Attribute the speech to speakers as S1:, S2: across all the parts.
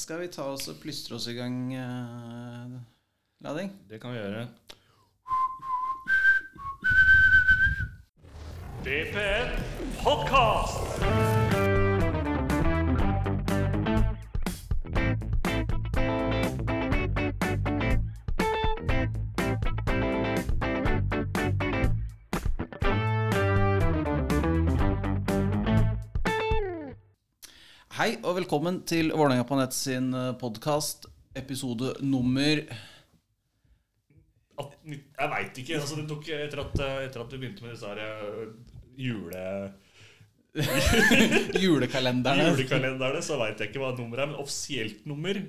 S1: Skal vi ta oss og plystre oss i gang, uh, Lading?
S2: Det kan vi gjøre. DPN podkast!
S1: Hei og velkommen til Vålerenga på nett sin podkast, episode nummer
S2: At- Jeg veit ikke. Altså, det tok etter at, etter at du begynte med disse her eh, jule,
S1: Julekalenderne.
S2: julekalenderne, så veit jeg ikke hva nummeret er. Men offisielt nummer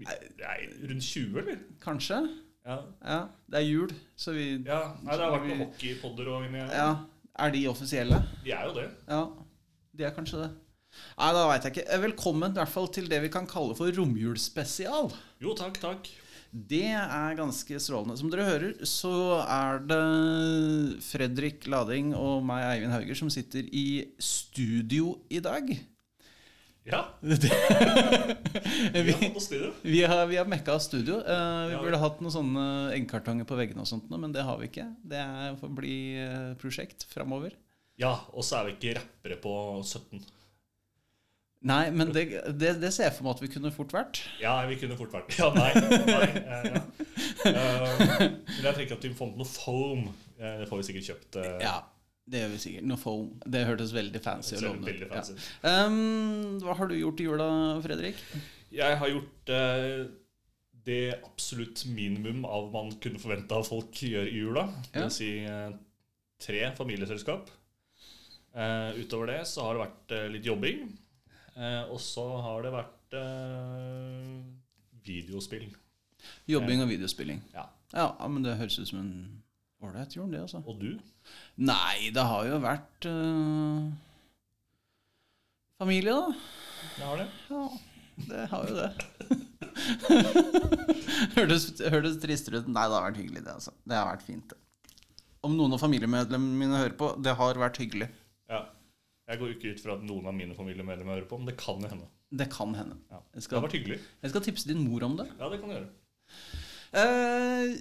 S2: Nei, rundt 20, eller?
S1: Kanskje?
S2: Ja.
S1: Ja, det er jul, så vi
S2: ja. Nei, det har vært noen hockeypodder òg inni her.
S1: Ja, Er de offisielle?
S2: De er jo det.
S1: Ja, de er kanskje det. Nei, da veit jeg ikke. Velkommen i hvert fall til det vi kan kalle for romjulsspesial.
S2: Jo, takk, takk.
S1: Det er ganske strålende. Som dere hører, så er det Fredrik Lading og meg, Eivind Hauger, som sitter i studio i dag.
S2: Ja, vi
S1: vi,
S2: har
S1: vi har, mekka studio. Uh, vi
S2: Ja.
S1: burde hatt noen sånne eggkartonger på veggene, og sånt, men det har vi ikke. Det får bli eh, prosjekt framover.
S2: Ja, og så er vi ikke rappere på 17.
S1: Nei, men det, det, det ser jeg for meg at vi kunne fort vært.
S2: Ja, vi kunne fort vært Ja, nei. nei eh, ja. Uh, men jeg tenker at vi får noe foam. Eh, det får vi sikkert kjøpt. Uh.
S1: Ja, det gjør vi sikkert. Noe foam. Det hørtes veldig fancy og lovende ut. Ja. Um, hva har du gjort i jula, Fredrik?
S2: Jeg har gjort uh, det absolutt minimum av man kunne forvente av folk gjør i jula. Det vil si tre familieselskap. Utover det så har det vært litt jobbing. Eh, og så har det vært eh, videospill.
S1: Jobbing og videospilling.
S2: Ja.
S1: Ja, men det høres ut som en ålreit jul, det, altså.
S2: Og du?
S1: Nei, det har jo vært eh, familie, da.
S2: Det har det.
S1: Ja, det har jo det. hørtes, hørtes tristere ut. Nei, det har vært hyggelig, det, altså. Det har vært fint, det. Om noen av familiemedlemmene mine hører på, det har vært hyggelig.
S2: Ja. Jeg går ikke ut fra at noen av mine familiemedlemmer hører på, men det kan hende.
S1: Det kan hende.
S2: Ja.
S1: Jeg
S2: Det har
S1: skal,
S2: vært hyggelig.
S1: jeg skal tipse din mor om det.
S2: Ja, det kan du gjøre.
S1: Eh,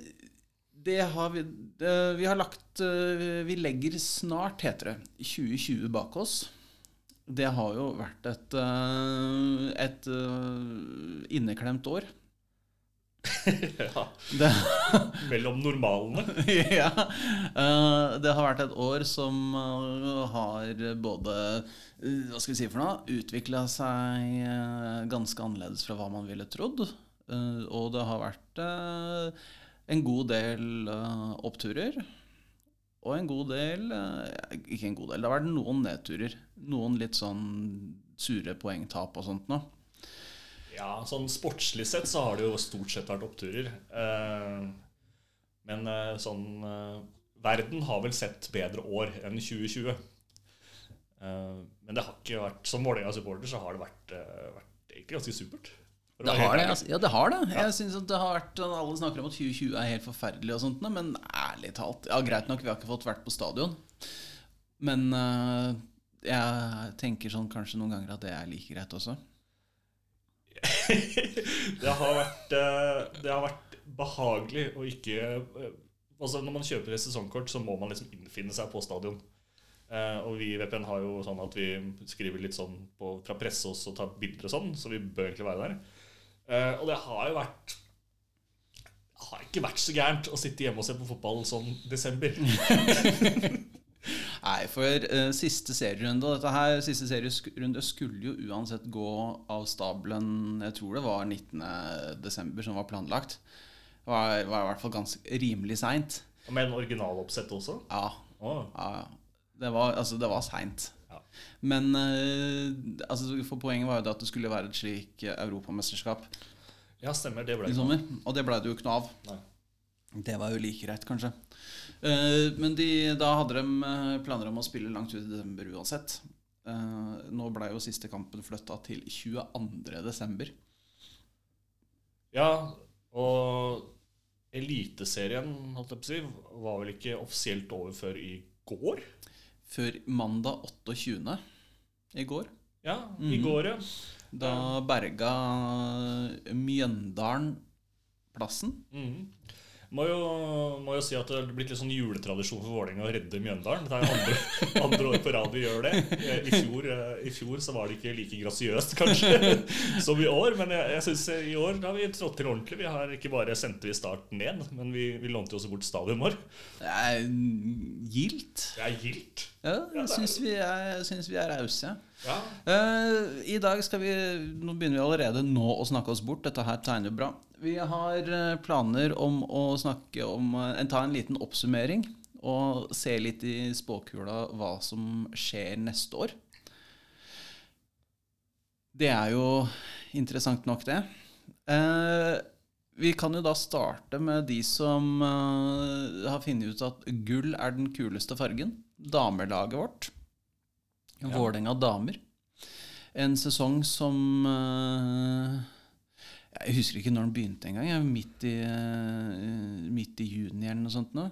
S1: det har vi det, Vi har lagt eh, Vi legger snart, heter det, 2020 bak oss. Det har jo vært et, eh, et eh, inneklemt år.
S2: ja.
S1: Det,
S2: Mellom normalene.
S1: ja. Eh, det har vært et år som eh, har både eh, Hva skal vi si for noe? Utvikla seg ganske annerledes fra hva man ville trodd. Og det har vært en god del oppturer. Og en god del Ikke en god del, det har vært noen nedturer. Noen litt sånn sure poengtap og sånt noe.
S2: Ja, sånn sportslig sett så har det jo stort sett vært oppturer. Eh, men eh, sånn eh, Verden har vel sett bedre år enn 2020. Eh, men det har ikke vært Som Vålerenga-supporter så har det vært, vært egentlig ganske supert.
S1: Det har det, altså. Ja, det har det. Jeg synes at det har vært Alle snakker om at 2020 er helt forferdelig, og sånt, men ærlig talt Ja, Greit nok, vi har ikke fått vært på stadion, men jeg tenker sånn kanskje noen ganger at det er like greit også.
S2: det, har vært, eh, det har vært behagelig å ikke eh, Altså Når man kjøper et sesongkort, så må man liksom innfinne seg på stadion. Uh, og vi i VPN har jo sånn at vi skriver litt sånn på, fra presse også og tar bilder og sånn, så vi bør egentlig være der. Uh, og det har jo vært har ikke vært så gærent å sitte hjemme og se på fotball sånn desember.
S1: Nei, for uh, siste serierunde dette her, siste serierunde skulle jo uansett gå av stabelen Jeg tror det var 19.12. som var planlagt. Det var, var i hvert fall ganske rimelig seint.
S2: Med en originaloppsett også.
S1: Ja,
S2: Åh,
S1: Ja, det var, altså, det var seint.
S2: Ja.
S1: Men uh, altså, for poenget var jo det at det skulle være et slik eh, europamesterskap
S2: ja, stemmer. Det ble
S1: i
S2: det.
S1: sommer. Og det ble det jo ikke noe av.
S2: Nei.
S1: Det var jo like greit, kanskje. Eh, men de, da hadde de eh, planer om å spille langt ut i desember uansett. Eh, nå ble jo siste kampen flytta til 22. desember.
S2: Ja, og Eliteserien holdt jeg på å si, var vel ikke offisielt over før i går?
S1: Før mandag 28. i går.
S2: Ja, i
S1: mm.
S2: går, ja.
S1: Da berga Mjøndalen plassen.
S2: Mhm. Må jo, må jo si at det er blitt litt sånn juletradisjon for Vålerenga å redde Mjøndalen. Det er andre, andre år på rad vi gjør det. Eh, I fjor, eh, I fjor så var det ikke like grasiøst, kanskje, som i år. Men jeg, jeg synes i år har vi trådt til ordentlig. Vi har ikke bare sendte vi Start ned, men vi, vi lånte jo også bort stadion vår.
S1: Det er gildt.
S2: Det er gildt.
S1: Ja, jeg syns vi er, vi er rause.
S2: Ja.
S1: Uh, I dag skal vi Nå begynner vi allerede nå å snakke oss bort. Dette her tegner bra. Vi har eh, planer om å snakke om eh, en, Ta en liten oppsummering og se litt i spåkula hva som skjer neste år. Det er jo interessant nok, det. Eh, vi kan jo da starte med de som eh, har funnet ut at gull er den kuleste fargen. Damelaget vårt.
S2: Ja.
S1: Vålerenga damer. En sesong som eh, Jeg husker ikke når den begynte engang. Midt, i, eh, midt i juni eller noe sånt. Nå.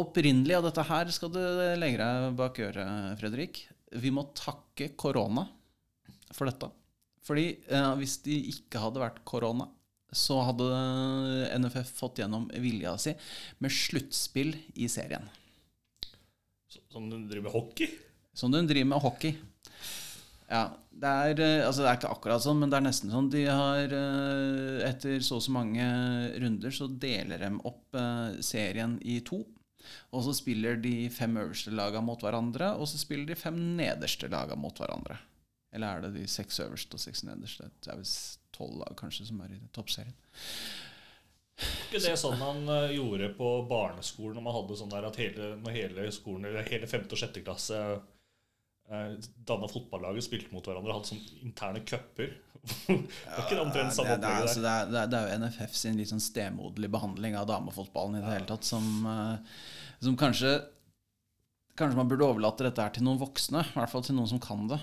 S1: Opprinnelig, av dette her skal du legge deg bak øret, Fredrik Vi må takke korona for dette. Fordi eh, hvis det ikke hadde vært korona, så hadde NFF fått gjennom vilja si med sluttspill i serien.
S2: Som du driver med hockey?
S1: Som hun driver med hockey. Ja, det er, eh, altså det er ikke akkurat sånn, men det er nesten sånn. De har eh, Etter så og så mange runder så deler de opp eh, serien i to. Og så spiller de fem øverste lagene mot hverandre, og så spiller de fem nederste lagene mot hverandre. Eller er det de seks øverste og seks nederste? Det er visst tolv lag kanskje som er i toppserien.
S2: Var ikke det sånn eh, gjorde på barneskolen når man hadde sånn der at hele, når hele skolen, hele femte og sjette klasse eh, fotballag og spilte mot hverandre og hatt sånn interne cuper? Ikke det omtrent samme
S1: det, det, er, altså, det, er, det, er, det er jo NFF sin litt sånn stemoderlige behandling av damefotballen i det hele tatt, som, eh, som kanskje Kanskje man burde overlate dette her til noen voksne, i hvert fall til noen som kan det.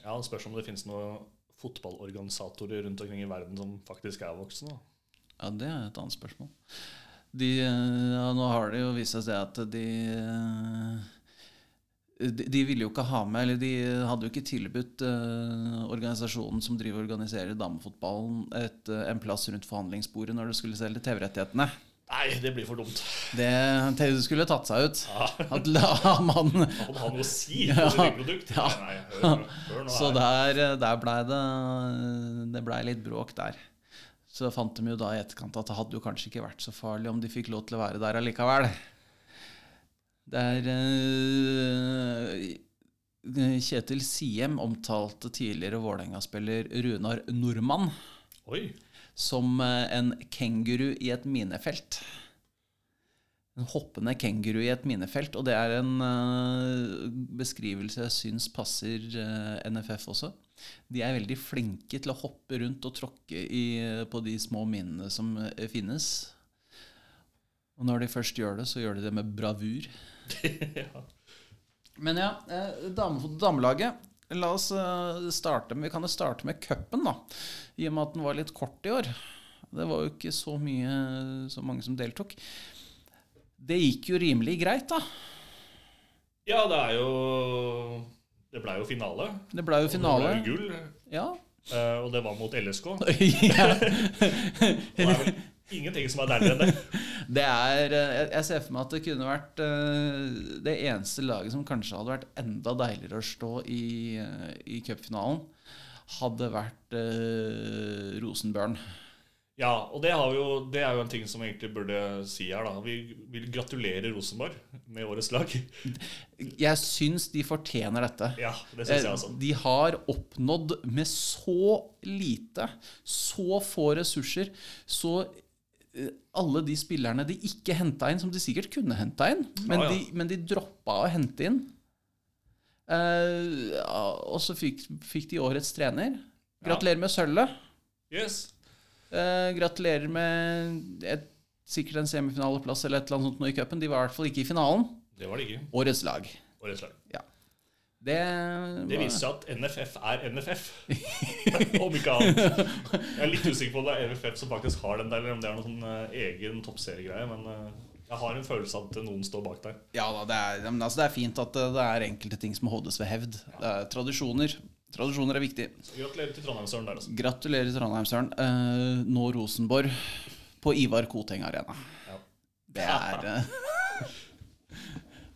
S2: Ja, Det spørs om det finnes noen fotballorganisatorer rundt omkring i verden som faktisk er voksne. da.
S1: Ja, Det er et annet spørsmål. De, eh, ja, nå har det jo vist seg at de de, ville jo ikke ha med, eller de hadde jo ikke tilbudt eh, organisasjonen som driver og organiserer damefotballen, et, eh, en plass rundt forhandlingsbordet når du skulle selge TV-rettighetene.
S2: Nei, det blir for dumt.
S1: Det TV skulle tatt seg ut.
S2: Ja,
S1: At la man
S2: Han har noe å si for sitt eget produkt.
S1: Ja.
S2: Nei, nei, hør, hør nå
S1: Så der, der blei det Det blei litt bråk der. Så fant de jo da i etterkant at det hadde jo kanskje ikke vært så farlig om de fikk lov til å være der allikevel. Der uh, Kjetil Siem omtalte tidligere Vålerenga-spiller Runar Nordmann
S2: Oi.
S1: som eh, en kenguru i et minefelt. En hoppende kenguru i et minefelt. Og det er en uh, beskrivelse jeg syns passer uh, NFF også. De er veldig flinke til å hoppe rundt og tråkke i, på de små minene som finnes. Og når de først gjør det, så gjør de det med bravur.
S2: ja.
S1: Men ja, eh, dame, damelaget. La oss eh, starte med, Vi kan jo starte med cupen, da. I og med at den var litt kort i år. Det var jo ikke så mye så mange som deltok. Det gikk jo rimelig greit, da.
S2: ja, det er jo Det blei jo finale.
S1: Det ble jo finale.
S2: Og det ble gull.
S1: Ja.
S2: eh, Og det var mot LSK.
S1: ja.
S2: Ingenting som er deiligere enn det.
S1: Det er eh, Jeg ser for meg at det kunne vært eh, det eneste laget som kanskje hadde vært enda deiligere å stå i, eh, i cupfinalen, hadde vært eh, Rosenborn.
S2: Ja, og det, har vi jo, det er jo en ting som vi egentlig burde si her. da Vi vil gratulere Rosenborg med årets lag.
S1: Jeg syns de fortjener dette.
S2: Ja, det synes jeg også.
S1: De har oppnådd med så lite, så få ressurser, så alle de spillerne de ikke henta inn, som de sikkert kunne henta inn, men,
S2: ah, ja.
S1: De, men de droppa å hente inn. Eh, og så fikk, fikk de årets trener. Gratulerer med sølvet.
S2: Yes.
S1: Eh, gratulerer med et, sikkert en semifinaleplass eller et eller annet sånt nå i cupen. De var i hvert fall ikke i finalen.
S2: Det var det ikke.
S1: Årets lag.
S2: Årets lag.
S1: Det,
S2: Det viser seg at NFF er NFF. om ikke annet. Jeg er litt usikker på om det er NFF som faktisk har den der, eller om det er noen sånn eh, egen toppseriegreie. Men eh, jeg har en følelse av at noen står bak der.
S1: Ja da, det er, men altså det er fint at det, det er enkelte ting som holdes ved hevd. Det er tradisjoner. Tradisjoner er viktig.
S2: Så gratulerer til Trondheimsøren der, altså.
S1: Gratulerer, Trondheimsøren. Eh, nå Rosenborg på Ivar Koteng Arena.
S2: Ja.
S1: Det er eh,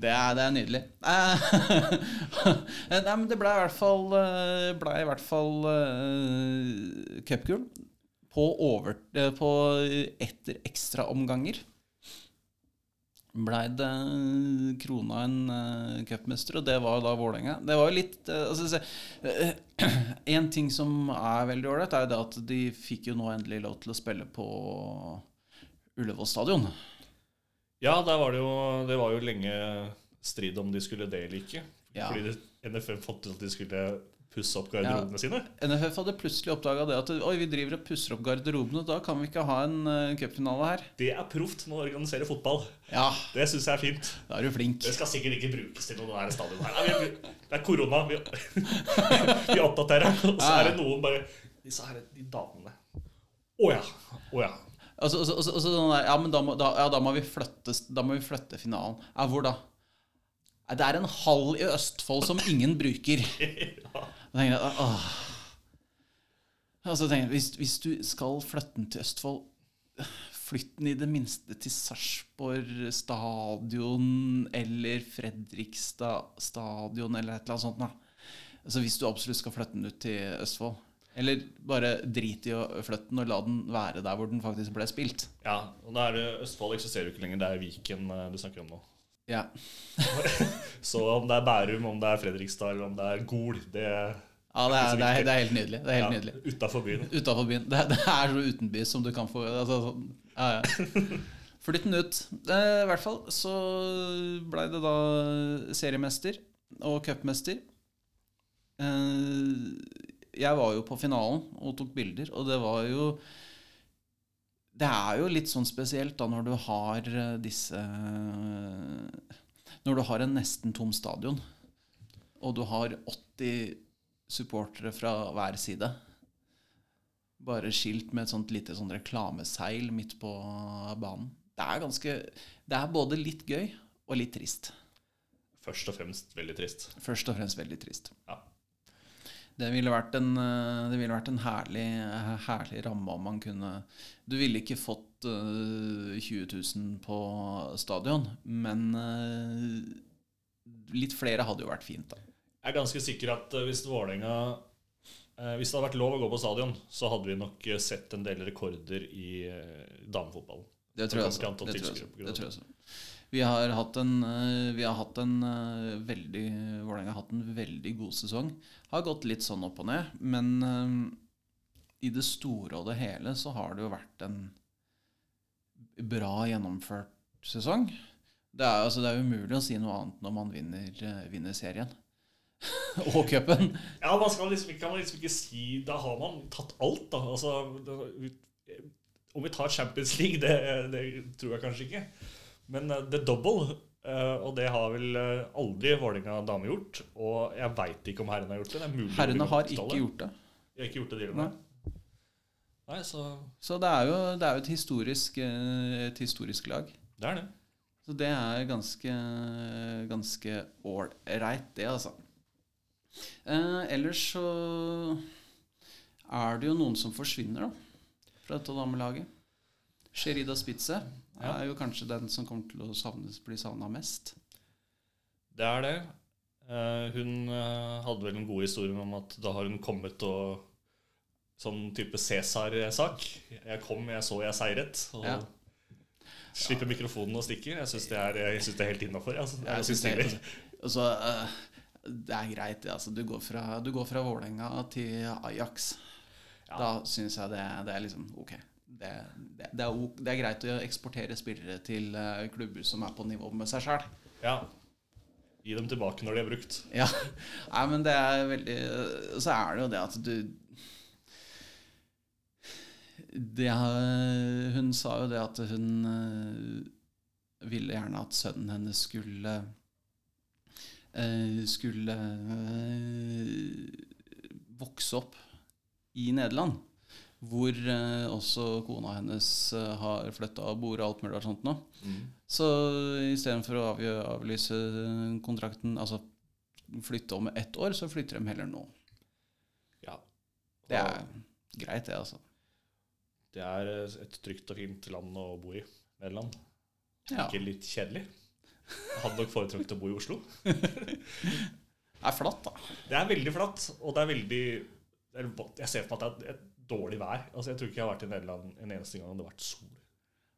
S1: det, er, det er nydelig. Eh, Nei, men det ble i hvert fall, eh, ble i hvert fall uh, cupgull på, over, på etter ekstraomganger. Blei det krona en uh, cupmester, og det var da Vålerenga. Det var jo litt uh, altså, se, uh, En ting som er veldig ålreit, er jo det at de fikk jo nå endelig lov til å spille på Ullevål stadion.
S2: Ja, der var det jo Det var jo lenge strid om de skulle det eller ikke.
S1: Ja.
S2: Fordi NFF fant ut at de skulle pusse opp garderobene sine.
S1: NFF hadde plutselig oppdaga det at Oi, vi driver og pusser opp garderobene, da kan vi ikke ha en uh, cupfinale her.
S2: Det er proft når du organiserer fotball.
S1: Ja,
S2: Det syns jeg er fint.
S1: da er du flink.
S2: Det skal sikkert ikke brukes til noe i stadion her. Nei, vi- Det er korona. Vi, vi oppdaterer. Og så er det noen bare Disse her, de damene. Å ja. Å ja.
S1: Og så- og så- og så- og så sånn der, ja, men da må, da, ja, da må vi flytte, da må vi flytte finalen. Ja, hvor da? Det er en hall i Østfold som ingen bruker. Da tenker jeg, åh. Og så tenker jeg, hvis, hvis du skal flytte den til Østfold, flytt den i det minste til Sarpsborg stadion eller Fredrikstad stadion eller et eller annet sånt. Da. Altså Hvis du absolutt skal flytte den ut til Østfold. Eller bare drit i å flytte den og la den være der hvor den faktisk ble spilt.
S2: ja. Og da er det, Østfold eksisterer jo ikke lenger. Det er Viken eh, du snakker om nå.
S1: Ja.
S2: Så om det er Bærum, om det er Fredrikstad eller om det er Gol det
S1: Ja, det er, det er, det er helt nydelig. Det er helt
S2: ja,
S1: nydelig.
S2: Utafor byen.
S1: Utenfor byen. Det, det er så utenbys som du kan få altså, sånn, ja, ja. Flytt den ut. Eh, I hvert fall så blei det da seriemester og cupmester. Jeg var jo på finalen og tok bilder, og det var jo Det er jo litt sånn spesielt da når du har eh, disse Når du har en nesten tom stadion, og du har 80 supportere fra hver side. Bare skilt med et sånt lite sånn reklameseil midt på banen. Det er ganske Det er både litt gøy og litt trist.
S2: Først og fremst veldig trist.
S1: Først og fremst veldig trist.
S2: Ja.
S1: Det ville vært en, eh, det ville vært en herlig, herlig ramme om man kunne Du ville ikke fått eh, 20 000 på stadion, men eh, litt flere hadde jo vært fint, da.
S2: Jeg er ganske sikker at eh, hvis Vålerenga eh, Hvis det hadde vært lov å gå på stadion, så hadde vi nok eh, sett en del rekorder i eh, damefotballen.
S1: Det tror jeg også. Det tror jeg også. Vi har hatt en, eh, har hatt en eh, veldig Vålerenga har hatt en veldig god sesong. Har gått litt sånn opp og ned, men eh, i det store og det hele så har det jo vært en bra gjennomført sesong. Det er, altså, det er umulig å si noe annet når man vinner, vinner serien. og cupen.
S2: Ja, man skal liksom, kan man liksom ikke si Da har man tatt alt, da. Altså, om vi tar Champions League, det, det tror jeg kanskje ikke. Men det the double, Uh, og det har vel uh, aldri Vålerenga dame gjort. Og jeg veit ikke om herrene har gjort det. det er
S1: Herrene har ikke gjort det.
S2: De har ikke gjort det, de
S1: Nei.
S2: Nei, så
S1: Så det er jo, det er jo et, historisk, eh, et historisk lag.
S2: det er det.
S1: Så det er ganske ganske ålreit, det, altså. Eh, ellers så er det jo noen som forsvinner, da, fra dette damelaget. Sherida Spitze
S2: Ja.
S1: er jo kanskje den som kommer til å savnes, bli savna mest.
S2: Det er det. Eh, hun eh, hadde vel en god historie om at da har hun kommet og Sånn type Cæsar-sak. Jeg kom, jeg så, jeg seiret. Og
S1: Ja.
S2: slipper mikrofonen og stikker. Jeg syns det, det er helt innafor. Altså. Det
S1: altså, eh, det er greit. Altså, du går fra, du går fra Vålerenga til Ajax.
S2: Ja.
S1: Da syns jeg det, det er liksom ok. Det, det, det, er, det er greit å eksportere spillere til eh, klubber som er på nivå med seg sjøl.
S2: Ja. Gi dem tilbake når de er brukt.
S1: Ja. Nei, men det er veldig Så er det jo det at du det, Hun sa jo det at hun eh, ville gjerne at sønnen hennes skulle eh, Skulle vokse opp i Nederland. Hvor eh, også kona hennes eh, har flytta og bor og alt mulig og sånt nå. Så istedenfor å avgjø, avlyse kontrakten, altså flytte om ett år, så flytter de heller nå. Ja. Det er greit, det, altså.
S2: Det er eh, et trygt og fint land å bo i. Nederland.
S1: Ja.
S2: Ikke litt kjedelig. Jeg hadde nok foretrukket å bo i Oslo.
S1: Det er flatt, da.
S2: Det er veldig flatt, og det er veldig Jeg ser for meg at det er et dårlig vær. Altså, Jeg tror ikke jeg har vært i Nederland en eneste gang det har vært sol.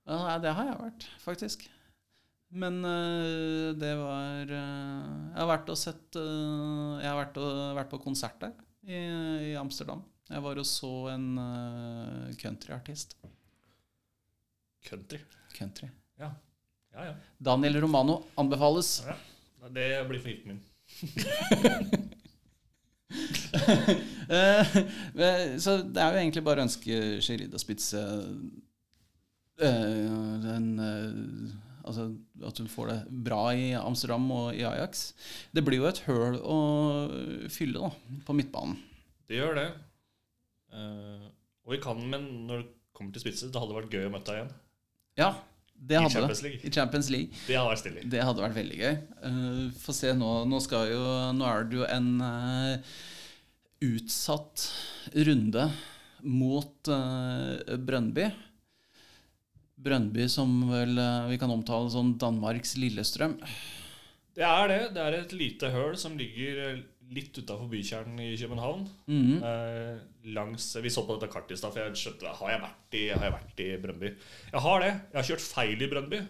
S1: Ja, nei, det har jeg vært, faktisk. Men øh, det var øh, Jeg har vært og sett øh, Jeg har vært, og, vært på konsert der i, i Amsterdam. Jeg var og så en countryartist.
S2: Country.
S1: Country.
S2: Ja, ja. ja.
S1: Daniel Romano anbefales.
S2: ja. Det blir favoritten min.
S1: Eh, eh, så det er jo egentlig bare å ønske Sherida Spitze eh, en, eh, Altså at hun får det bra i Amsterdam og i Ajax. Det blir jo et høl å fylle da, på midtbanen.
S2: Det gjør det. Uh, og vi kan, men når det kommer til spitser, det hadde vært gøy å møte deg igjen.
S1: Ja, det
S2: I
S1: hadde
S2: Champions
S1: det.
S2: League.
S1: I Champions League.
S2: Det hadde vært stilig.
S1: Det hadde vært veldig gøy. Uh, Få se nå. Nå, jo, nå er det jo en eh, utsatt runde mot uh, Brøndby. Brøndby som vel uh, vi kan omtale som Danmarks Lillestrøm.
S2: Det er det. Det er et lite høl som ligger eh, litt utafor bykjernen i København.
S1: Mhm.
S2: Eh, langs, vi så på dette kartet i stad, for jeg skjønte har jeg, vært i, har jeg vært i Brøndby. Jeg har det. Jeg har kjørt feil i Brøndby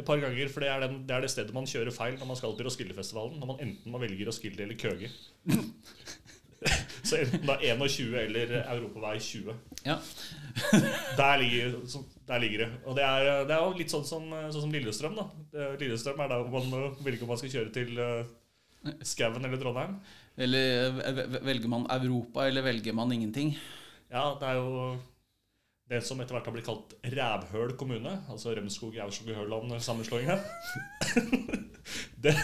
S2: et par ganger. For det er, den, det er det stedet man kjører feil når man skal til Roskildefestivalen. Når man enten må velge Roskilde eller Køge. Så enten det er 21 eller Europavei 20.
S1: Ja.
S2: Der ligger, så- der ligger det. Og det er, det er jo litt sånn som, sånn som Lillestrøm. da Lillestrøm er der man eh, velger om man skal kjøre til uh, Skauen eller Trondheim.
S1: Eller eh, velger man Europa, eller velger man ingenting?
S2: Ja, det er jo det som etter hvert har blitt kalt Rævhøl kommune. Altså Rømskog, Aurskog og Høland-sammenslåinga. det,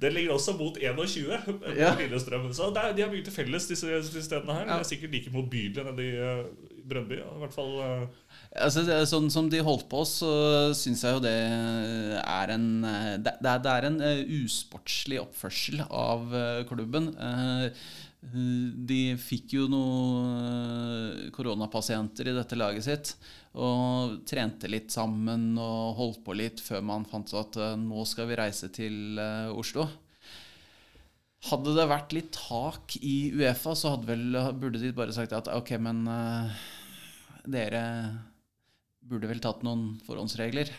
S2: det ligger også mot 21
S1: Ja.
S2: Lillestrøm. Så det er, de har mye til felles, disse, disse stedene her. De er sikkert like motbydelige nede i eh, Brøndby. I hvert fall eh,
S1: Altså, sånn som de holdt på, så syns jeg jo det er en eh, Det, det er, en eh, usportslig oppførsel av eh, klubben. Eh, De fikk jo noen koronapasienter i dette laget sitt. Og trente litt sammen og holdt på litt før man fant ut at eh, nå skal vi reise til eh, Oslo. Hadde det vært litt tak i Uefa, så vel, burde de bare sagt at ok, men eh, dere burde vel tatt noen forhåndsregler.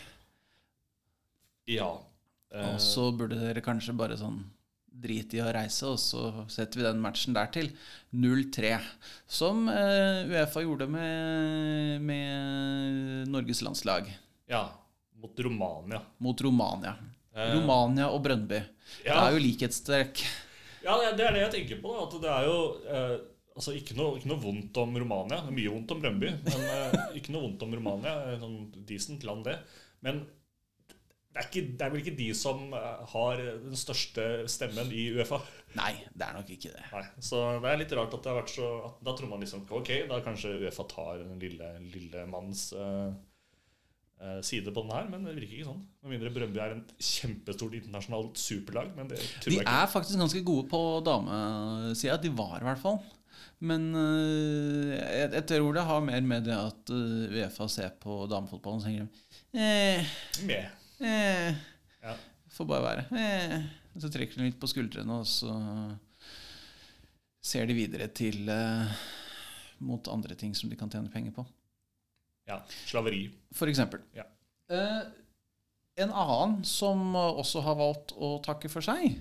S2: Ja. Eh,
S1: Og så burde dere kanskje bare sånn drite i å reise, og så setter vi den matchen der til. 0-3. Som eh, Uefa gjorde med, med Norges landslag
S2: ja. Mot Romania.
S1: mot Romania.
S2: Eh,
S1: Romania og Brøndby. Det er jo likhetstrekk.
S2: Ja, det er- det jeg tenker på. Da, at det er jo eh, altså ikke, noe, ikke noe vondt om Romania. Mye vondt om Brøndby, men eh, ikke noe vondt om Romania. Sånn decent land, det. Men det er, ikke, det er vel ikke de som eh, har den største stemmen i Uefa.
S1: Nei, det er nok ikke det.
S2: Nei, Så det er litt rart at det har vært så Da tror man liksom ok, da kanskje Uefa tar den lille, lille manns uh, side på den her, men det virker ikke sånn. Med mindre Brøndby er en kjempestort internasjonalt superlag. Men det tror
S1: De
S2: jeg ikke.
S1: er faktisk ganske gode på damesida. De var i hvert fall. Men uh, jeg, jeg tror det har mer med det at Uefa ser på damefotballen og tenker eh,
S2: Med.
S1: Eh,
S2: Ja.
S1: Får bare være. Eh. Så trekker de litt på skuldrene, og så ser de videre til eh, mot andre ting som de kan tjene penger på.
S2: Ja, Slaveri.
S1: For eksempel.
S2: Ja.
S1: Eh, en annen som også har valgt å takke for seg.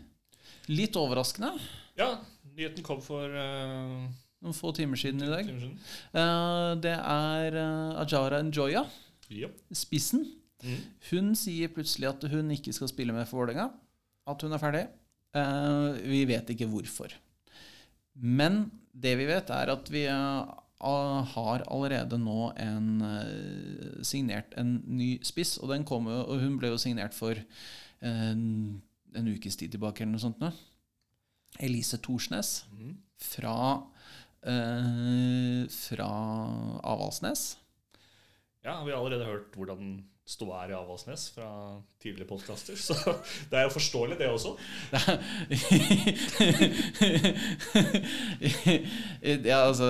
S1: Litt overraskende.
S2: Ja, nyheten kom for uh,
S1: Noen få timer siden i dag.
S2: siden.
S1: Uh, det er uh, Ajara Njoya,
S2: Yep.
S1: spissen.
S2: Mhm.
S1: Hun sier plutselig at hun ikke skal spille med for Vålerenga. At hun er ferdig. Eh, vi vet ikke hvorfor. Men det vi vet, er at vi eh, har allerede nå en, eh, signert en ny spiss. Og, den kom og hun ble jo signert for en, en ukes tid tilbake eller noe sånt. Nå. Elise Thorsnes
S2: mm.
S1: fra, eh, fra Avaldsnes.
S2: ja, vi har allerede hørt hvordan Ståær i Avaldsnes fra tidligere podkaster. Så det er jo forståelig, det også.
S1: ja, altså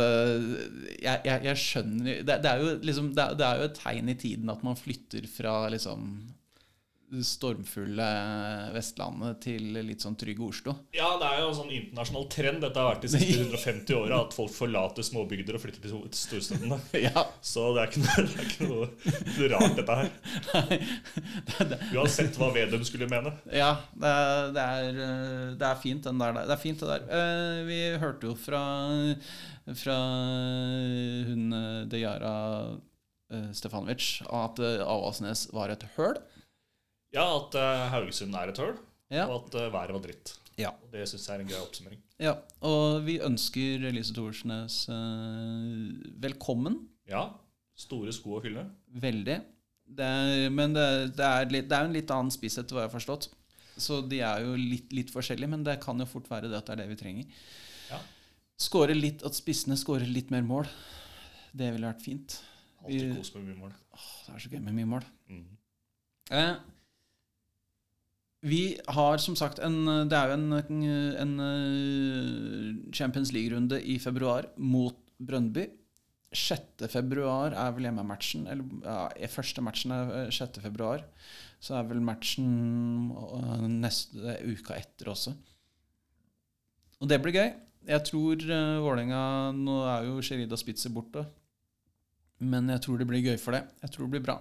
S1: Jeg, jeg, jeg skjønner det, det, er jo liksom, det, det er jo et tegn i tiden at man flytter fra liksom stormfulle Vestlandet til litt sånn trygg Oslo.
S2: Ja, det er jo en sånn internasjonal trend dette har vært de siste 150 åra, at folk forlater småbygder og flytter til storstedene.
S1: Ja.
S2: Så det er ikke noe, det er ikke noe, noe rart, dette her. Uansett hva Vedum skulle mene.
S1: Ja, det det er, det er fint, den der. Det er fint, det der. Eh, vi hørte jo fra, fra hun Dejara eh, Stefanovic at Avaldsnes var et høl.
S2: Ja, at uh, Haugesund er et høl,
S1: Ja.
S2: og at uh, været var dritt.
S1: Ja.
S2: Og Det syns jeg er en grei oppsummering.
S1: ja. Og vi ønsker Elise Thorsnes uh, velkommen.
S2: Ja, store sko å fylle.
S1: Veldig. Det er, men det, det, er litt, det er en litt annen spiss, etter hva jeg har forstått. Så de er jo litt, litt forskjellige, men det kan jo fort være det at det er det vi trenger.
S2: Ja.
S1: Skåre litt, At spissene skårer litt mer mål. Det ville vært fint.
S2: Alltid kos med mye mål.
S1: Åh, det er så gøy med mye mål.
S2: Mm.
S1: Eh, vi har som sagt en Det er jo en, en eh, Champions League-runde i februar mot Brøndby. 6. februar er vel hjemmematchen. Eller ja, første matchen er eh, 6. februar. Så er vel matchen eh, neste uka etter også. Og det blir gøy. Jeg tror uh, Vålerenga Nå er jo Sherida Spitzer borte. Men jeg tror det blir gøy for det. Jeg tror det blir bra.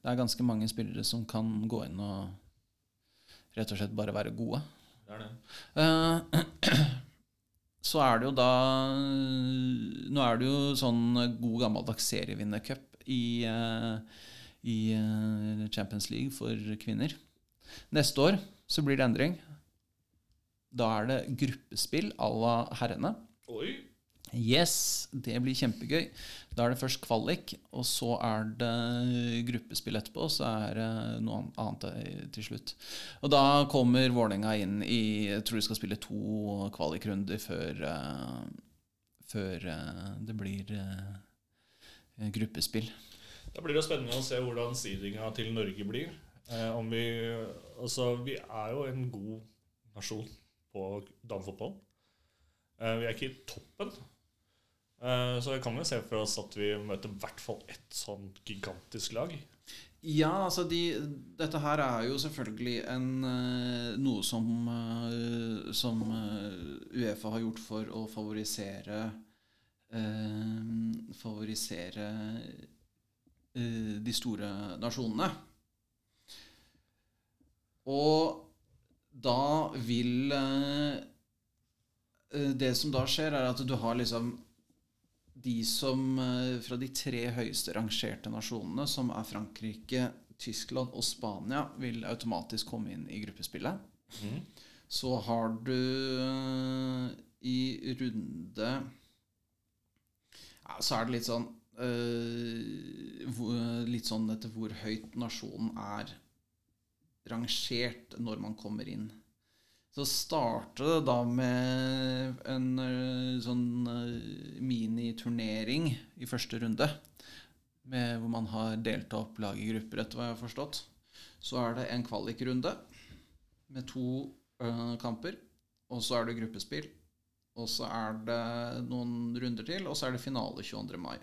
S1: Det er ganske mange spillere som kan gå inn og rett og slett bare være gode.
S2: Det er det.
S1: Uh, så er det jo da Nå er det jo sånn god gammeldags serievinnercup i, eh, i eh, Champions League for kvinner. Neste år så blir det endring. Da er det gruppespill à la herrene.
S2: Oi!
S1: Yes, det blir kjempegøy. Da er det først kvalik, og så er det gruppespill etterpå. Og så er det noe annet til slutt. Og da kommer Vålerenga inn i Jeg tror de skal spille to kvalikrunder før, eh, før eh, det blir eh, gruppespill.
S2: Da blir det spennende å se hvordan seedinga til Norge blir. Eh, vi, altså, vi er jo en god nasjon på damefotball. Eh, vi er ikke i toppen. Eh, så kan vi se for oss at vi møter i hvert fall ett sånn gigantisk lag.
S1: Ja, altså de, Dette her er jo selvfølgelig en, eh, noe som, eh, som Uefa har gjort for å favorisere eh, Favorisere eh, de store nasjonene. Og da vil eh, Det som da skjer, er at du har liksom de som eh, fra de tre høyeste rangerte nasjonene, som er Frankrike, Tyskland og Spania, vil automatisk komme inn i gruppespillet. Så har du eh, i runde ja, Så er det litt sånn eh, Litt sånn etter hvor høyt nasjonen er rangert når man kommer inn. Så startet det da med en eh, sånn eh, miniturnering i første runde. Med, hvor man har delt opp lag i grupper, etter hva jeg har forstått. Så er det en kvalikrunde med to eh, kamper. Og så er det gruppespill. Og så er det noen runder til, og så er det finale 22. mai.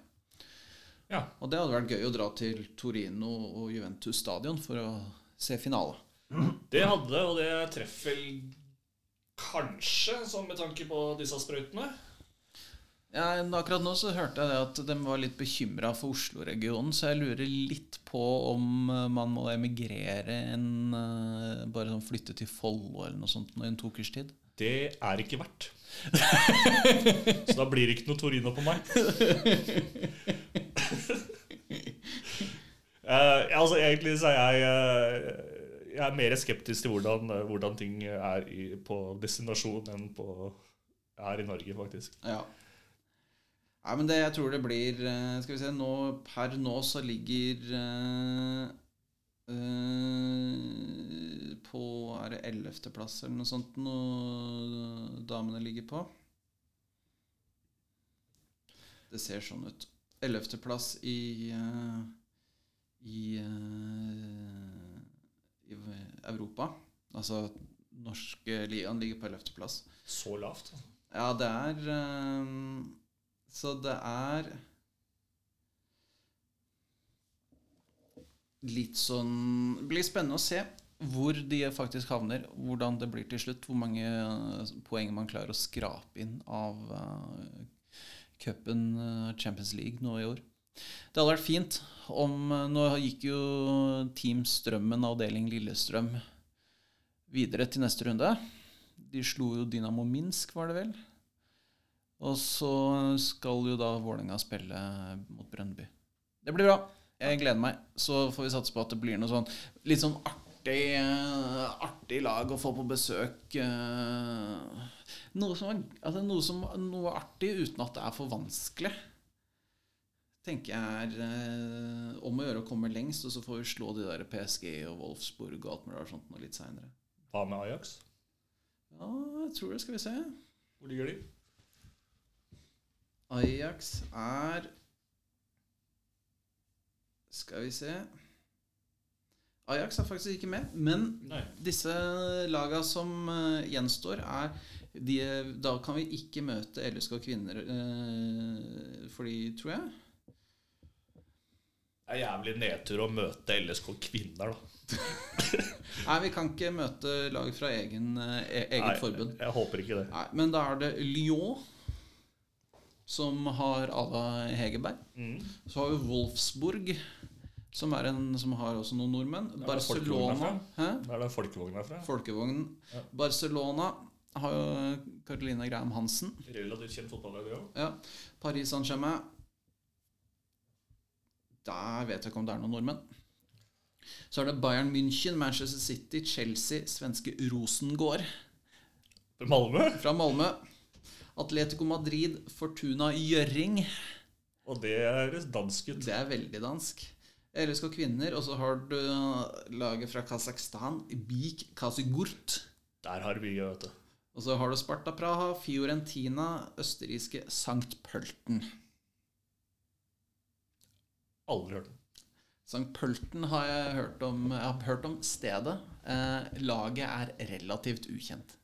S2: Ja.
S1: Og det hadde vært gøy å dra til Torino og Juventus stadion for å se finale.
S2: Det hadde og det treffer kanskje, sånn med tanke på disse sprøytene.
S1: Ja, akkurat nå så hørte jeg det at de var litt bekymra for Oslo-regionen, så jeg lurer litt på om eh, man må emigrere enn eh, Bare sånn flytte til Follo eller noe sånt nå i en to ukers tid.
S2: Det er ikke verdt. Så da blir det ikke noe Torino på meg. uh, altså Egentlig så er jeg eh, Jeg er mer skeptisk til hvordan, hvordan ting er i, på destinasjon enn på her i Norge, faktisk.
S1: Ja. Nei, men det jeg tror det blir eh, Skal vi se nå, Per nå så ligger uh, uh, På Er det ellevteplass eller noe sånt noe damene ligger på? Det ser sånn ut. Ellevteplass i, uh, i, eh, i Europa. Altså norske ligaen ligger på 11.-plass.
S2: Så lavt.
S1: Ja, det er eh, Så det er litt sånn Det blir spennende å se hvor de faktisk havner, hvordan det blir til slutt. Hvor mange eh, poeng man klarer å skrape inn av uh, cupen uh, Champions League nå i år. Det hadde vært fint om uh, Nå gikk jo Team Strømmen, avdeling Lillestrøm, videre til neste runde. De slo jo Dynamo Minsk, var det vel? Og så skal jo da Vålerenga spille mot Brøndby. Det blir bra. Jeg gleder meg. Så får vi satse på at det blir noe sånn litt sånn artig, artig lag å få på besøk. eh, Noe som, altså noe, som, noe artig uten at det er for vanskelig. Tenker jeg er eh, om å gjøre å komme lengst, og så får vi slå de der PSG og Wolfsburg og alt mulig sånt noe litt seinere.
S2: Hva med Ajax?
S1: Ja, jeg tror det. Skal vi se.
S2: Hvor ligger de?
S1: Ajax er Skal vi se Ajax er faktisk ikke med, men
S2: Nei.
S1: disse laga som uh, gjenstår, er de, Da kan vi ikke møte LSK kvinner, uh, fordi, tror jeg
S2: Det er jævlig nedtur å møte LSK kvinner, da.
S1: Nei, vi kan ikke møte lag fra egen, eh, e- eget
S2: Nei,
S1: forbund.
S2: Jeg håper ikke det.
S1: Nei, men da er det Lyon, som har Ada Hegerberg.
S2: Mm.
S1: Så har vi Wolfsburg, som, er en, som har også noen nordmenn.
S2: er
S1: Barcelona?
S2: Da er det folkevogna herfra.
S1: Folkevognen.
S2: Ja.
S1: Barcelona har jo Caroline Graham Hansen.
S2: Relativt kjent fotballag, det òg.
S1: Ja. Paris Saint-Germain Der vet jeg ikke om det er noen nordmenn. Så er det Bayern München, Manchester City, Chelsea, svenske Rosengård
S2: Malmö.
S1: fra Malmö. Atletico Madrid, Fortuna Gjøring.
S2: Og det er dansk ut.
S1: Det er veldig dansk. LSK Kvinner, og så har du laget fra Kasakhstan, Bik Kasigurt.
S2: Der har du mye, vet du.
S1: Og så har du Sparta Praha, Fiorentina, østerrikske Sankt Pølten.
S2: Aldri hørt den.
S1: St. Pølten har jeg hørt om, jeg har hørt om stedet. Eh, laget er relativt ukjent.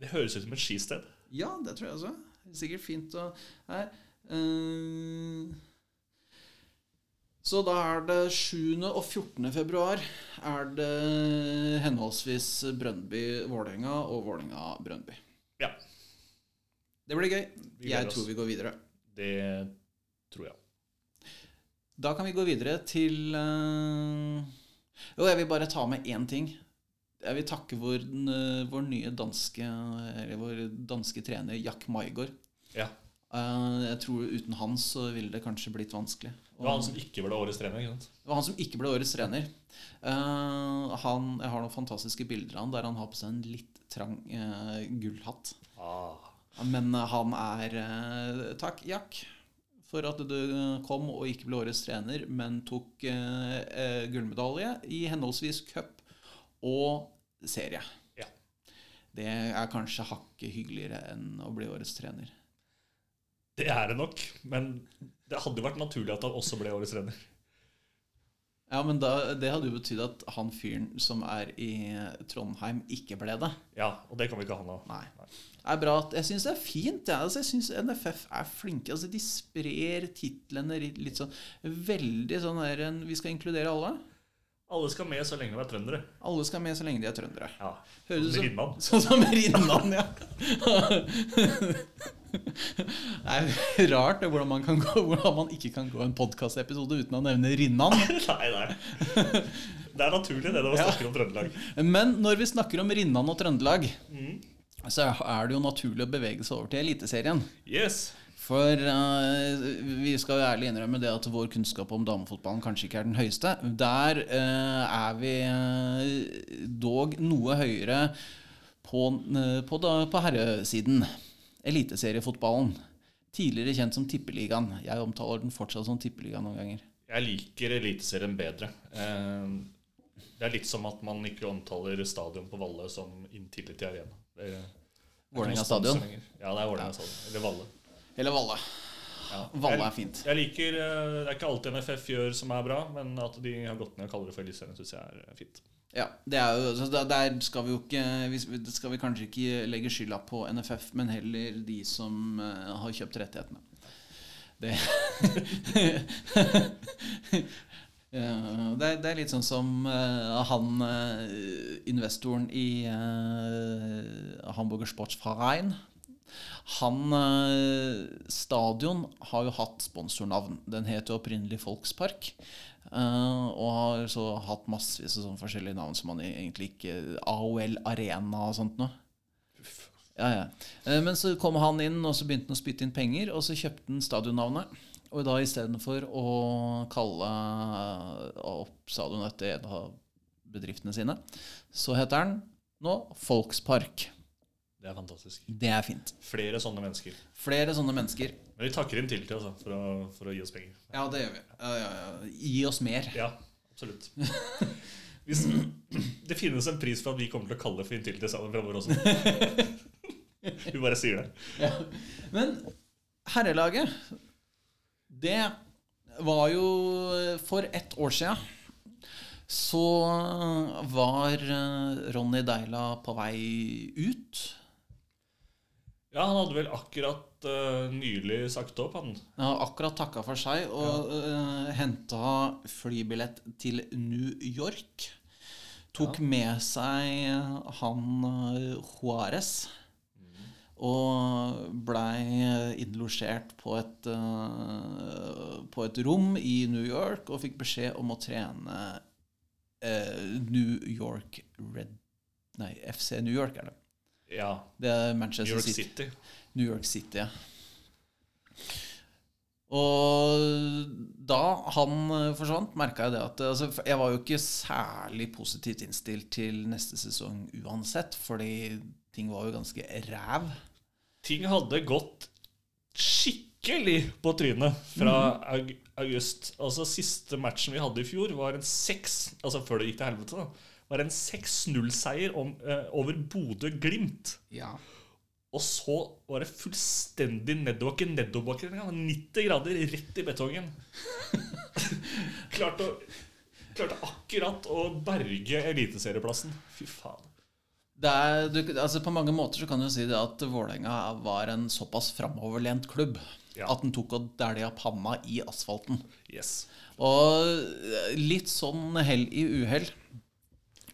S2: Det høres ut som et skisted.
S1: Ja, det tror jeg også. Det er Sikkert fint å her. Eh, så da er det 7. og 14. februar er det henholdsvis Brøndby-Vålerenga og Vålerenga-Brøndby.
S2: Ja.
S1: Det blir gøy. Jeg tror vi går videre.
S2: Det tror jeg.
S1: Da kan vi gå videre til eh, Jo, jeg vil bare ta med én ting. Jeg vil takke vår, vår nye danske Eller vår danske trener Jack Maigård.
S2: Ja.
S1: Eh, jeg tror uten han så ville det kanskje blitt vanskelig.
S2: Det var han som ikke ble årets trener. ikke sant?
S1: Det var han som ikke ble årets trener. Eh, han, jeg har noen fantastiske bilder av han der han har på seg en litt trang eh, gullhatt.
S2: Ah.
S1: Men eh, han er eh, Takk, Jack, for at du kom og ikke ble årets trener, men tok eh, eh, gullmedalje i henholdsvis cup og serie.
S2: Ja.
S1: Det er kanskje hakket hyggeligere enn å bli årets trener.
S2: Det er det nok, men det hadde vært naturlig at han også ble årets trener.
S1: Ja, men da, Det hadde jo betydd at han fyren som er i Trondheim, ikke ble det.
S2: Ja, og det kan vi ikke ha nå.
S1: Nei. Det er bra Jeg syns det er fint. Ja. Altså, jeg syns NFF er flinke. Altså, de sprer titlene litt, sånn Veldig sånn der en- Vi skal inkludere alle.
S2: Alle skal med så lenge de er trøndere.
S1: Alle skal med så lenge de er trøndere.
S2: Ja.
S1: Høres som-
S2: Rinnan.
S1: Sånn som Rinnan, ja. Det er rart det, hvordan, man kan gå, hvordan man ikke kan gå en podkastepisode uten å nevne Rinnan.
S2: Nei, nei. Det er naturlig, det, når vi
S1: Ja.
S2: snakker om Trøndelag.
S1: Men når vi snakker om Rinnan og Trøndelag,
S2: Mm.
S1: Så er det jo naturlig å bevege seg over til Eliteserien.
S2: Yes.
S1: For uh, vi skal jo ærlig innrømme det at vår kunnskap om damefotballen kanskje ikke er den høyeste. Der uh, er vi uh, dog noe høyere på, på, da, på herresiden. Eliteseriefotballen. Tidligere kjent som Tippeligaen. Jeg omtaler den fortsatt som Tippeligaen noen ganger.
S2: Jeg liker Eliteserien bedre. Det er litt som at man ikke omtaler stadion på Valle som Intility Arena. Er- er
S1: Vålerenga stadion.
S2: Ja, det er Vålerenga stadion. Eller Valle.
S1: Eller Valle.
S2: Ja.
S1: Valle er fint.
S2: Jeg liker eh, Det er ikke alltid NFF gjør som er bra, men at de har gått ned og kaller det for Eliteserien, syns jeg er fint.
S1: Ja, det er jo, så der- skal vi jo ikke det skal vi kanskje ikke legge skylda på NFF, men heller de som eh, har kjøpt rettighetene. Det Ja, det, er, det er litt sånn som uh, han uh, investoren i uh, Hamburger Sportsverein. Han eh, Stadion har jo hatt sponsornavn. Den het jo opprinnelig Folkspark. eh, og har så hatt massevis av sånne forskjellige navn som man egentlig ikke AOL Arena og sånt noe. Ja, ja. Eh, Men så kom han inn, og så begynte han å spytte inn penger, og så kjøpte han stadionnavnet. Og da istedenfor å kalle opp stadion etter en av bedriftene sine, så heter den nå Folkspark.
S2: Det er fantastisk.
S1: Det er fint.
S2: Flere sånne mennesker.
S1: Flere sånne mennesker.
S2: Men vi takker inn til til altså, for, å, for å gi oss penger.
S1: Ja, det gjør vi. Ja, ja, ja. Gi oss mer.
S2: Ja, absolutt. Hvis, det finnes en pris for at vi kommer til å kalle for Intility sammen framover også. Vi bare sier det.
S1: Men herrelaget, det var jo For ett år sia så var eh, Ronny Deila på vei ut.
S2: Ja, han hadde vel akkurat uh, nylig sagt opp, han.
S1: Ja, akkurat takka for seg og uh, henta flybillett til New York. Tok med seg han uh, Juárez. Og blei innlosjert på et, eh, på et rom i New York og fikk beskjed om å trene eh, New York Red Nei, FC New York er det.
S2: Ja.
S1: Det er
S2: New York
S1: City.
S2: City.
S1: New York City, ja. Og da han eh, forsvant, merka jeg det at altså, Jeg var jo ikke særlig positivt innstilt til neste sesong uansett, fordi ting var jo ganske ræv.
S2: Ting hadde gått skikkelig på trynet fra aug august. Altså Siste matchen vi hadde i fjor, var en 6 Altså før det gikk til helvete, da. Var en 6-0-seier om, eh, over Bodø-Glimt.
S1: Ja.
S2: Og så var det fullstendig nedoverbakke. Nedoverbakke engang. 90 grader rett i betongen. klarte, å, klarte akkurat å berge eliteserieplassen. Fy faen.
S1: Det er, du, altså på mange måter så kan du si det at Vålerenga var en såpass framoverlent klubb
S2: Ja.
S1: at den tok og dælja panna i asfalten.
S2: Yes.
S1: Og litt sånn hell i uhell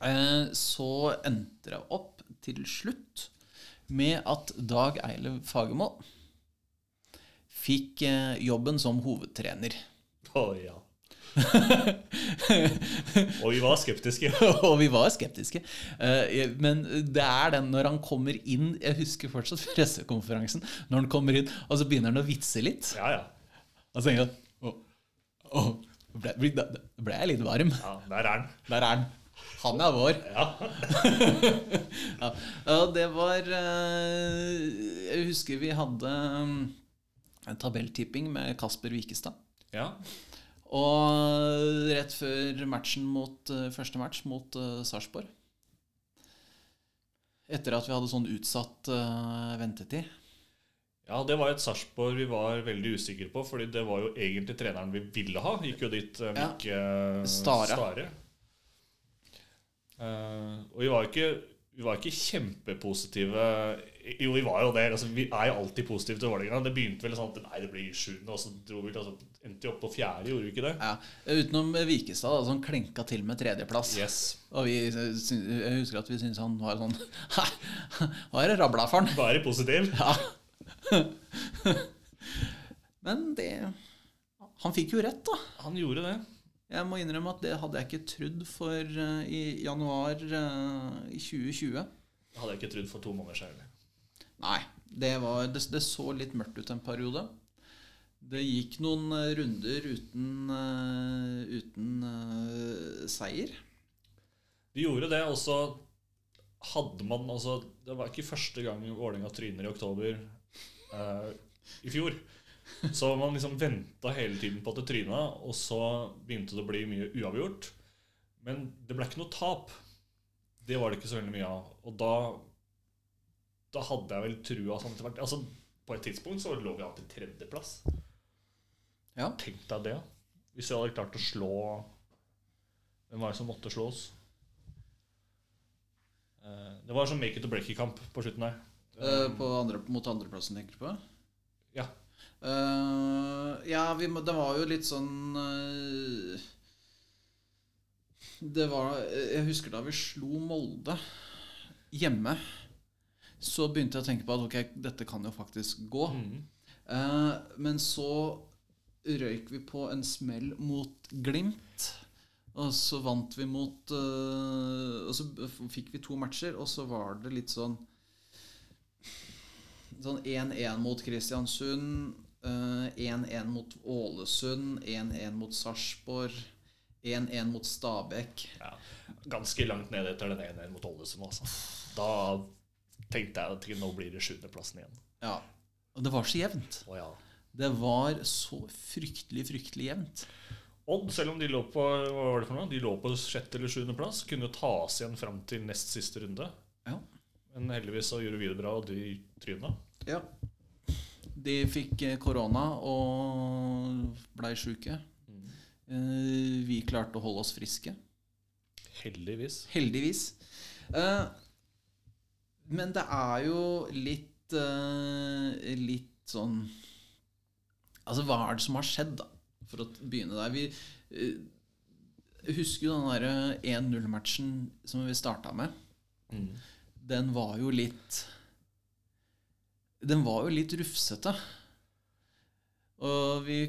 S1: eh, så endte det opp til slutt med at Dag Eilev Fagermo fikk eh, jobben som hovedtrener.
S2: Oh, ja. Og vi var skeptiske.
S1: og vi var skeptiske. Eh, Men det er den når han kommer inn Jeg husker fortsatt pressekonferansen. Når han kommer inn, og så begynner han å vitse litt.
S2: Ja, ja.
S1: Og så tenker jeg Å, å, ble, ble, ble jeg litt varm.
S2: ja der er han.
S1: Der er han. Han er vår.
S2: Ja.
S1: Ja, og det var eh, Jeg husker vi hadde mm, en tabelltipping med Kasper Wikestad.
S2: ja.
S1: Og rett før matchen mot eh, første match mot uh, Sarpsborg Etter at vi hadde sånn utsatt uh, ventetid
S2: Ja, det var et Sarpsborg vi var veldig usikre på, fordi det var jo egentlig treneren vi ville ha. Gikk jo dit uh, Mikke uh,
S1: Stare.
S2: Eh, og vi var ikke, vi var ikke kjempepositive. Jo, vi var jo det. Altså, vi er jo alltid positive til Vålerenga. Det begynte vel sånn at nei, det blir sjuende, og så dro vi altså, endte vi opp på fjerde, gjorde vi ikke det?
S1: ja, Utenom Vikestad, da, som klenka til med tredjeplass.
S2: Yes.
S1: Og vi, jeg husker at vi syntes han var sånn Hva er det rabla for han?
S2: Bare positiv.
S1: Ja. Men det Han fikk jo rett, da.
S2: Han gjorde det.
S1: Jeg må innrømme at det hadde jeg ikke trodd for uh, i januar uh, i 2020.
S2: Det hadde jeg ikke trodd for to måneder siden.
S1: Nei, det, var, det, det så litt mørkt ut en periode. Det gikk noen eh, runder uten, eh, uten uh, seier.
S2: Vi gjorde det, og så hadde man altså Det var ikke første gang Vålerenga tryner i oktober uh, i fjor. Så man liksom venta hele tiden på at det tryna, og så begynte det å bli mye uavgjort. Men det ble ikke noe tap. Det var det ikke så veldig mye av. Og da Da hadde jeg vel trua sånn etter hvert Altså, på et tidspunkt så lå vi an til tredjeplass.
S1: Ja.
S2: Tenk deg det. Hvis vi hadde klart å slå Hvem var det som måtte slå oss? Eh, Det var sånn make it or break it-kamp på slutten der.
S1: Eh, på andre, mot andreplassen, tenker du på?
S2: Ja.
S1: Uh, ja, vi, det var jo litt sånn uh, Det var Jeg husker da vi slo Molde hjemme, så begynte jeg å tenke på at ok, dette kan jo faktisk gå.
S2: Mm.
S1: Eh, men så røyk vi på en smell mot Glimt. Og så vant vi mot eh, Og så fikk vi to matcher, og så var det litt sånn Sånn 1-1 mot Kristiansund, eh, 1-1 mot Ålesund, 1-1 mot Sarpsborg, 1-1 mot Stabæk.
S2: Ja, ganske langt ned etter den 1-1 mot Ålesund. Altså. Da tenkte jeg at nå blir det sjuendeplassen igjen.
S1: Ja. Og det var så jevnt.
S2: Å ja.
S1: Det var så fryktelig, fryktelig jevnt.
S2: Odd, selv om de lå på hva var det for noe? De lå på sjette eller sjuendeplass, kunne tas igjen fram til nest siste runde.
S1: Ja.
S2: Men heldigvis så gjorde vi det bra, og de tryna.
S1: Ja. De fikk eh, korona og blei sjuke. Mm. Vi klarte å holde oss friske.
S2: Heldigvis.
S1: Heldigvis. Eh, Men det er jo litt uh, Litt sånn Altså, hva er det som har skjedd, da? For å begynne der. Vi uh, husker jo den derre 1-0-matchen som vi starta med.
S2: Mm.
S1: Den var jo litt Den var jo litt rufsete. Og vi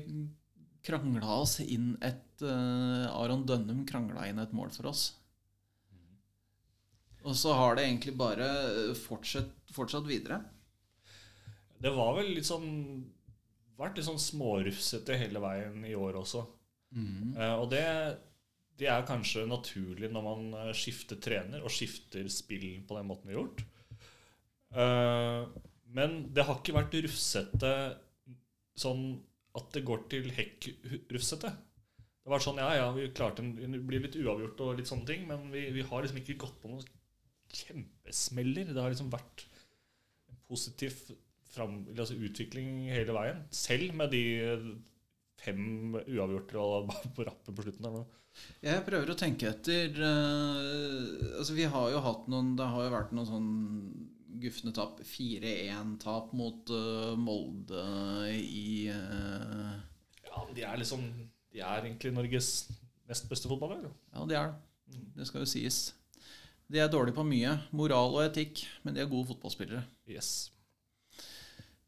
S1: krangla oss inn et uh, Aron Dønnum krangla inn et mål for oss. Og så har det egentlig bare fortsatt, fortsatt videre.
S2: Det var vel litt sånn Vært litt sånn smårufsete hele veien i år også. Eh, og det, det er kanskje naturlig når man eh, skifter trener og skifter spill på den måten vi har gjort. Uh, men det har ikke vært rufsete sånn at det går til hekk-rufsete. Det har vært sånn ja, ja, vi klarte en, det blir litt uavgjort og litt sånne ting, men vi, vi har liksom ikke gått på noen kjempesmeller. Det har liksom vært en positiv fram, altså utvikling hele veien. Selv med de fem uavgjorte på rappen på slutten. der nå.
S1: Jeg prøver å tenke etter eh, Altså Vi har jo hatt noen Det har jo vært noen sånn gufne tap. 4-1-tap mot eh, Molde i eh,
S2: Ja, de er liksom De er egentlig Norges nest beste fotballag.
S1: Ja, de er det. Det skal jo sies. De er dårlige på mye. Moral og etikk, men de er gode fotballspillere.
S2: Yes.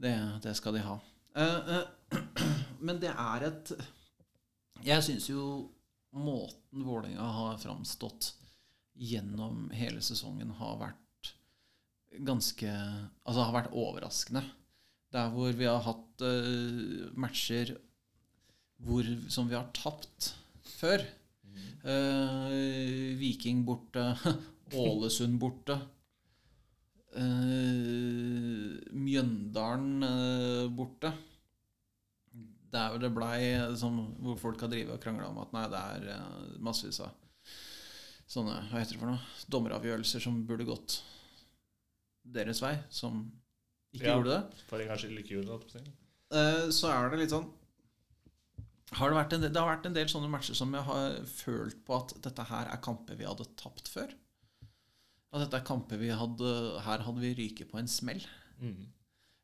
S1: Det, det skal de ha. Eh, eh, men det er et Jeg syns jo måten Vålerenga har framstått gjennom hele sesongen, har vært ganske Altså har vært overraskende. Der hvor vi har hatt eh, matcher hvor, som vi har tapt før. Eh, Viking borte, Ålesund borte. Uh, Mjøndalen uh, borte. Der jo det blei sånn, Hvor folk har drevet og krangla om at nei, det er uh, massevis av sånne Hva heter det for noe? Dommeravgjørelser som burde gått deres vei, som ikke
S2: Ja.
S1: gjorde det.
S2: For en gangs skyld ikke gjorde det.
S1: så er det litt sånn har det, del, det har vært en del sånne matcher som jeg har følt på at dette her er kamper vi hadde tapt før. At dette er kamper vi hadde Her hadde vi ryket på en smell.
S2: Mm.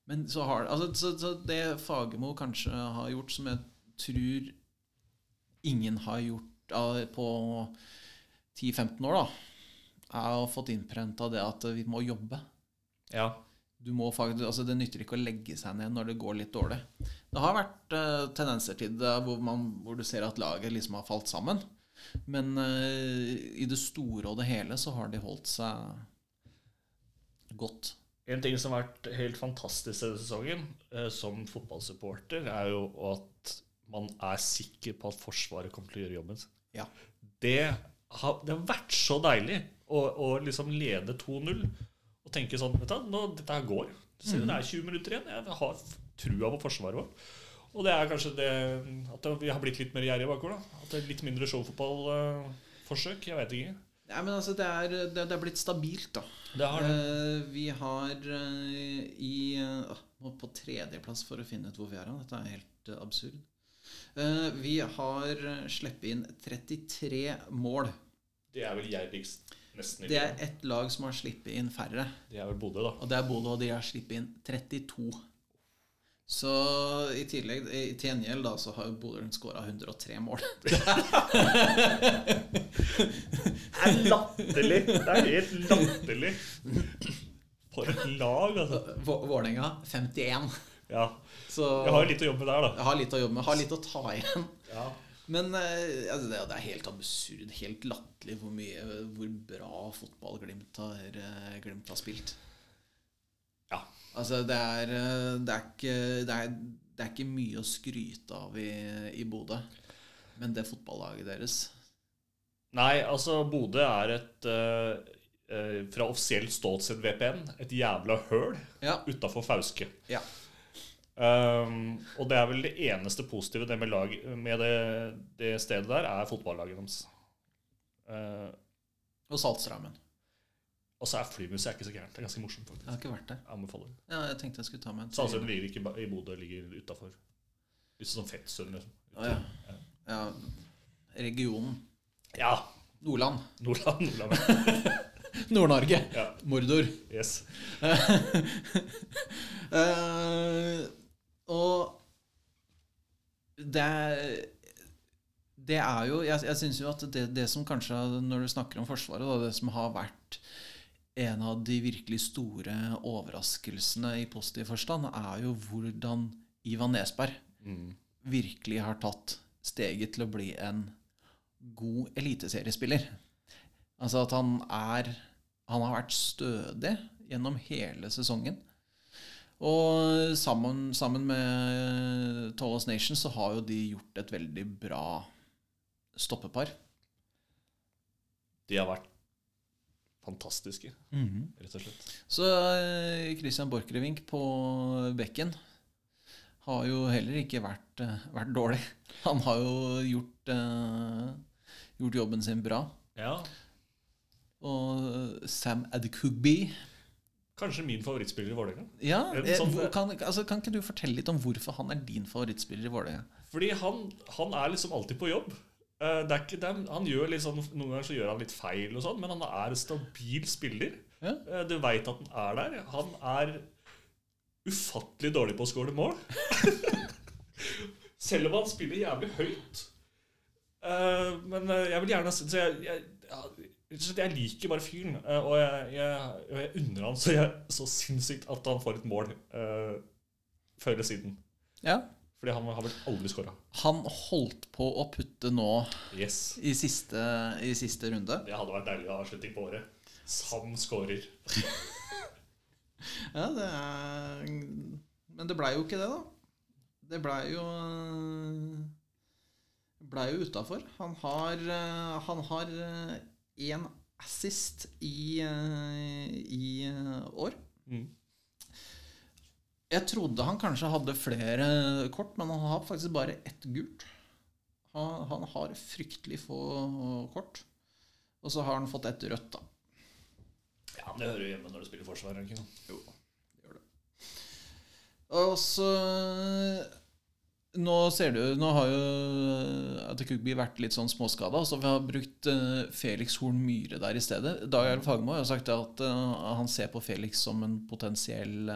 S1: Men så har altså, så, så det Fagermo kanskje har gjort, som jeg tror ingen har gjort av- på 10-15 år, da, er å fått innprenta det at vi må jobbe.
S2: Ja.
S1: Du må faktisk, altså Det nytter ikke å legge seg ned når det går litt dårlig. Det har vært uh, tendenser til det hvor, man, hvor du ser at laget liksom har falt sammen. Men eh, i det store og det hele så har de holdt seg godt.
S2: En ting som har vært helt fantastisk denne sesongen eh, som fotballsupporter, er jo at man er sikker på at Forsvaret kommer til å gjøre jobben sin.
S1: Ja.
S2: Det har, det har vært så deilig å, å liksom lede 2-0 og tenke sånn Vet du, nå, dette her går. Du ser Det er 20 minutter igjen. Jeg har trua på forsvaret vårt. Og det er kanskje det at vi har blitt litt mer gjerrige bakover. da At det er litt mindre showfotballforsøk. Jeg vet ikke.
S1: Ja, men altså, det er, det, det er blitt stabilt, da.
S2: Det har det.
S1: Uh, vi har uh, i uh, på tredjeplass for å finne ut hvor vi er. hen. Dette er helt eh, absurd. Eh, vi har sluppet inn 33 mål.
S2: Det er vel gjerrigst nesten i
S1: Det er ett lag som har sluppet inn færre.
S2: Det er vel Bodø, da.
S1: Og det er Bodø, og de har sluppet inn 32. Så i tillegg, i gjengjeld da, så har jo Bodø skåra 103 mål.
S2: Det er latterlig! Det er helt latterlig. For et lag, altså.
S1: Vålerenga 51.
S2: Ja.
S1: Så
S2: Jeg har litt å jobbe med der, da.
S1: jeg har litt å jobbe med. Har litt å ta igjen.
S2: Ja.
S1: Men eh, altså, det, det er helt absurd, helt latterlig hvor mye Hvor bra fotball Glimt har, eh, Glimt har spilt.
S2: Ja.
S1: Altså, det er, eh, det er, ikke, det er, det er ikke mye å skryte av i, i Bodø. Men det fotballaget deres
S2: Nei, altså, Bodø er et eh, Fra offisielt ståsted VPN et jævla høl
S1: Ja.
S2: utafor Fauske.
S1: ja.
S2: Um, og det er vel det eneste positive det med, lag, med det, det stedet der, er fotballaget deres. Uh,
S1: Og Saltstraumen.
S2: Og så er flymuseet ikke så gærent. Det er ganske morsomt, faktisk.
S1: Jeg har ikke vært der.
S2: Anbefaler.
S1: Ja, jeg tenkte jeg skulle ta meg en
S2: Saltstraumen ligger ikke i Bodø, ligger utafor. Litt sånn Fettsund, liksom.
S1: Å, ja. ja. Regionen.
S2: Ja.
S1: Nordland.
S2: Nordland. Nordland.
S1: Nord-Norge.
S2: Ja.
S1: Mordor.
S2: Yes.
S1: uh, og det er, det er jo Jeg, jeg syns jo at det, det som kanskje, når du snakker om Forsvaret, da, det som har vært en av de virkelig store overraskelsene i positiv forstand, er jo hvordan Ivan Nesberg
S2: Mm.
S1: virkelig har tatt steget til å bli en god eliteseriespiller. Altså at han er Han har vært stødig gjennom hele sesongen. Og sammen, sammen med Tallest Nation så har jo de gjort et veldig bra stoppepar.
S2: De har vært fantastiske, rett og slett.
S1: Så eh, Christian Borchgrevink på bekken har jo heller ikke vært, eh, vært dårlig. Han har jo gjort, uh, gjort jobben sin bra.
S2: Ja.
S1: Og Sam Adkugby
S2: Kanskje min favorittspiller i Vålerenga.
S1: ja,
S2: sånn-
S1: kan, altså, kan ikke du fortelle litt om hvorfor han er din favorittspiller i Vålerenga?
S2: Fordi han, han er liksom alltid på jobb. Eh, ikke, er, han gjør litt sånn, Noen ganger så gjør han litt feil, og sånn, men han er en stabil spiller.
S1: Ja.
S2: Eh, Du veit at han er der. Han er ufattelig dårlig på å skåre mål. Selv om han spiller jævlig høyt. Eh, Men jeg vil gjerne Så jeg, jeg, jeg, jeg liker bare fyren. Og jeg, jeg, jeg unner han så, så sinnssykt at han får et mål før eller siden.
S1: Ja.
S2: Fordi han har vel aldri skåra.
S1: Han holdt på å putte nå
S2: Yes.
S1: i siste, i siste runde.
S2: Det hadde vært deilig avslutning på året. Sam skårer.
S1: Ja, det er Men det blei jo ikke det, da. Det blei jo Blei jo utafor. Han har eh, Han har én assist i, eh, i eh, år.
S2: Mm.
S1: Jeg trodde han kanskje hadde flere kort, men han har faktisk bare ett gult. Han, han har fryktelig få kort. Og så har han fått ett rødt, da.
S2: Ja, men Det hører jo hjemme når du spiller forsvar. det Ikke?
S1: Jo, gjør det. Og så Nå ser du Nå har jo Atekugbi vært litt sånn småskada, så vi har brukt eh, Felix Horn Myhre der i stedet. Dag Erlend Fagermo har sagt at eh, han ser på Felix som en potensiell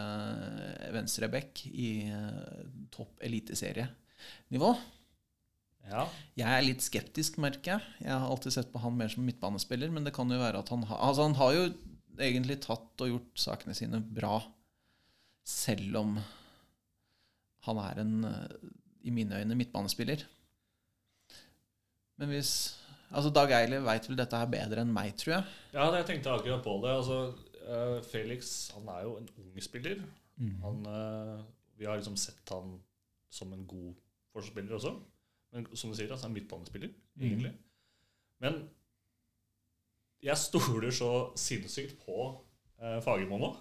S1: venstreback i eh, topp eliteserienivå.
S2: Ja.
S1: Jeg er litt skeptisk, merker jeg. Jeg har alltid sett på han mer som midtbanespiller, men det kan jo være at han har Altså, han har jo egentlig tatt og gjort sakene sine bra, selv om han er en, eh, i mine øyne, midtbanespiller. Men hvis Altså, Dag Eiler veit vel dette her bedre enn meg, tror jeg.
S2: ja, jeg tenkte akkurat på det. Altså, eh, Felix han er jo en ung spiller. Han, eh, vi har liksom sett han som en god forsvarsspiller også. Men som du sier, altså, han er midtbanespiller, egentlig. Men jeg stoler så sinnssykt på eh, Fagermo nå.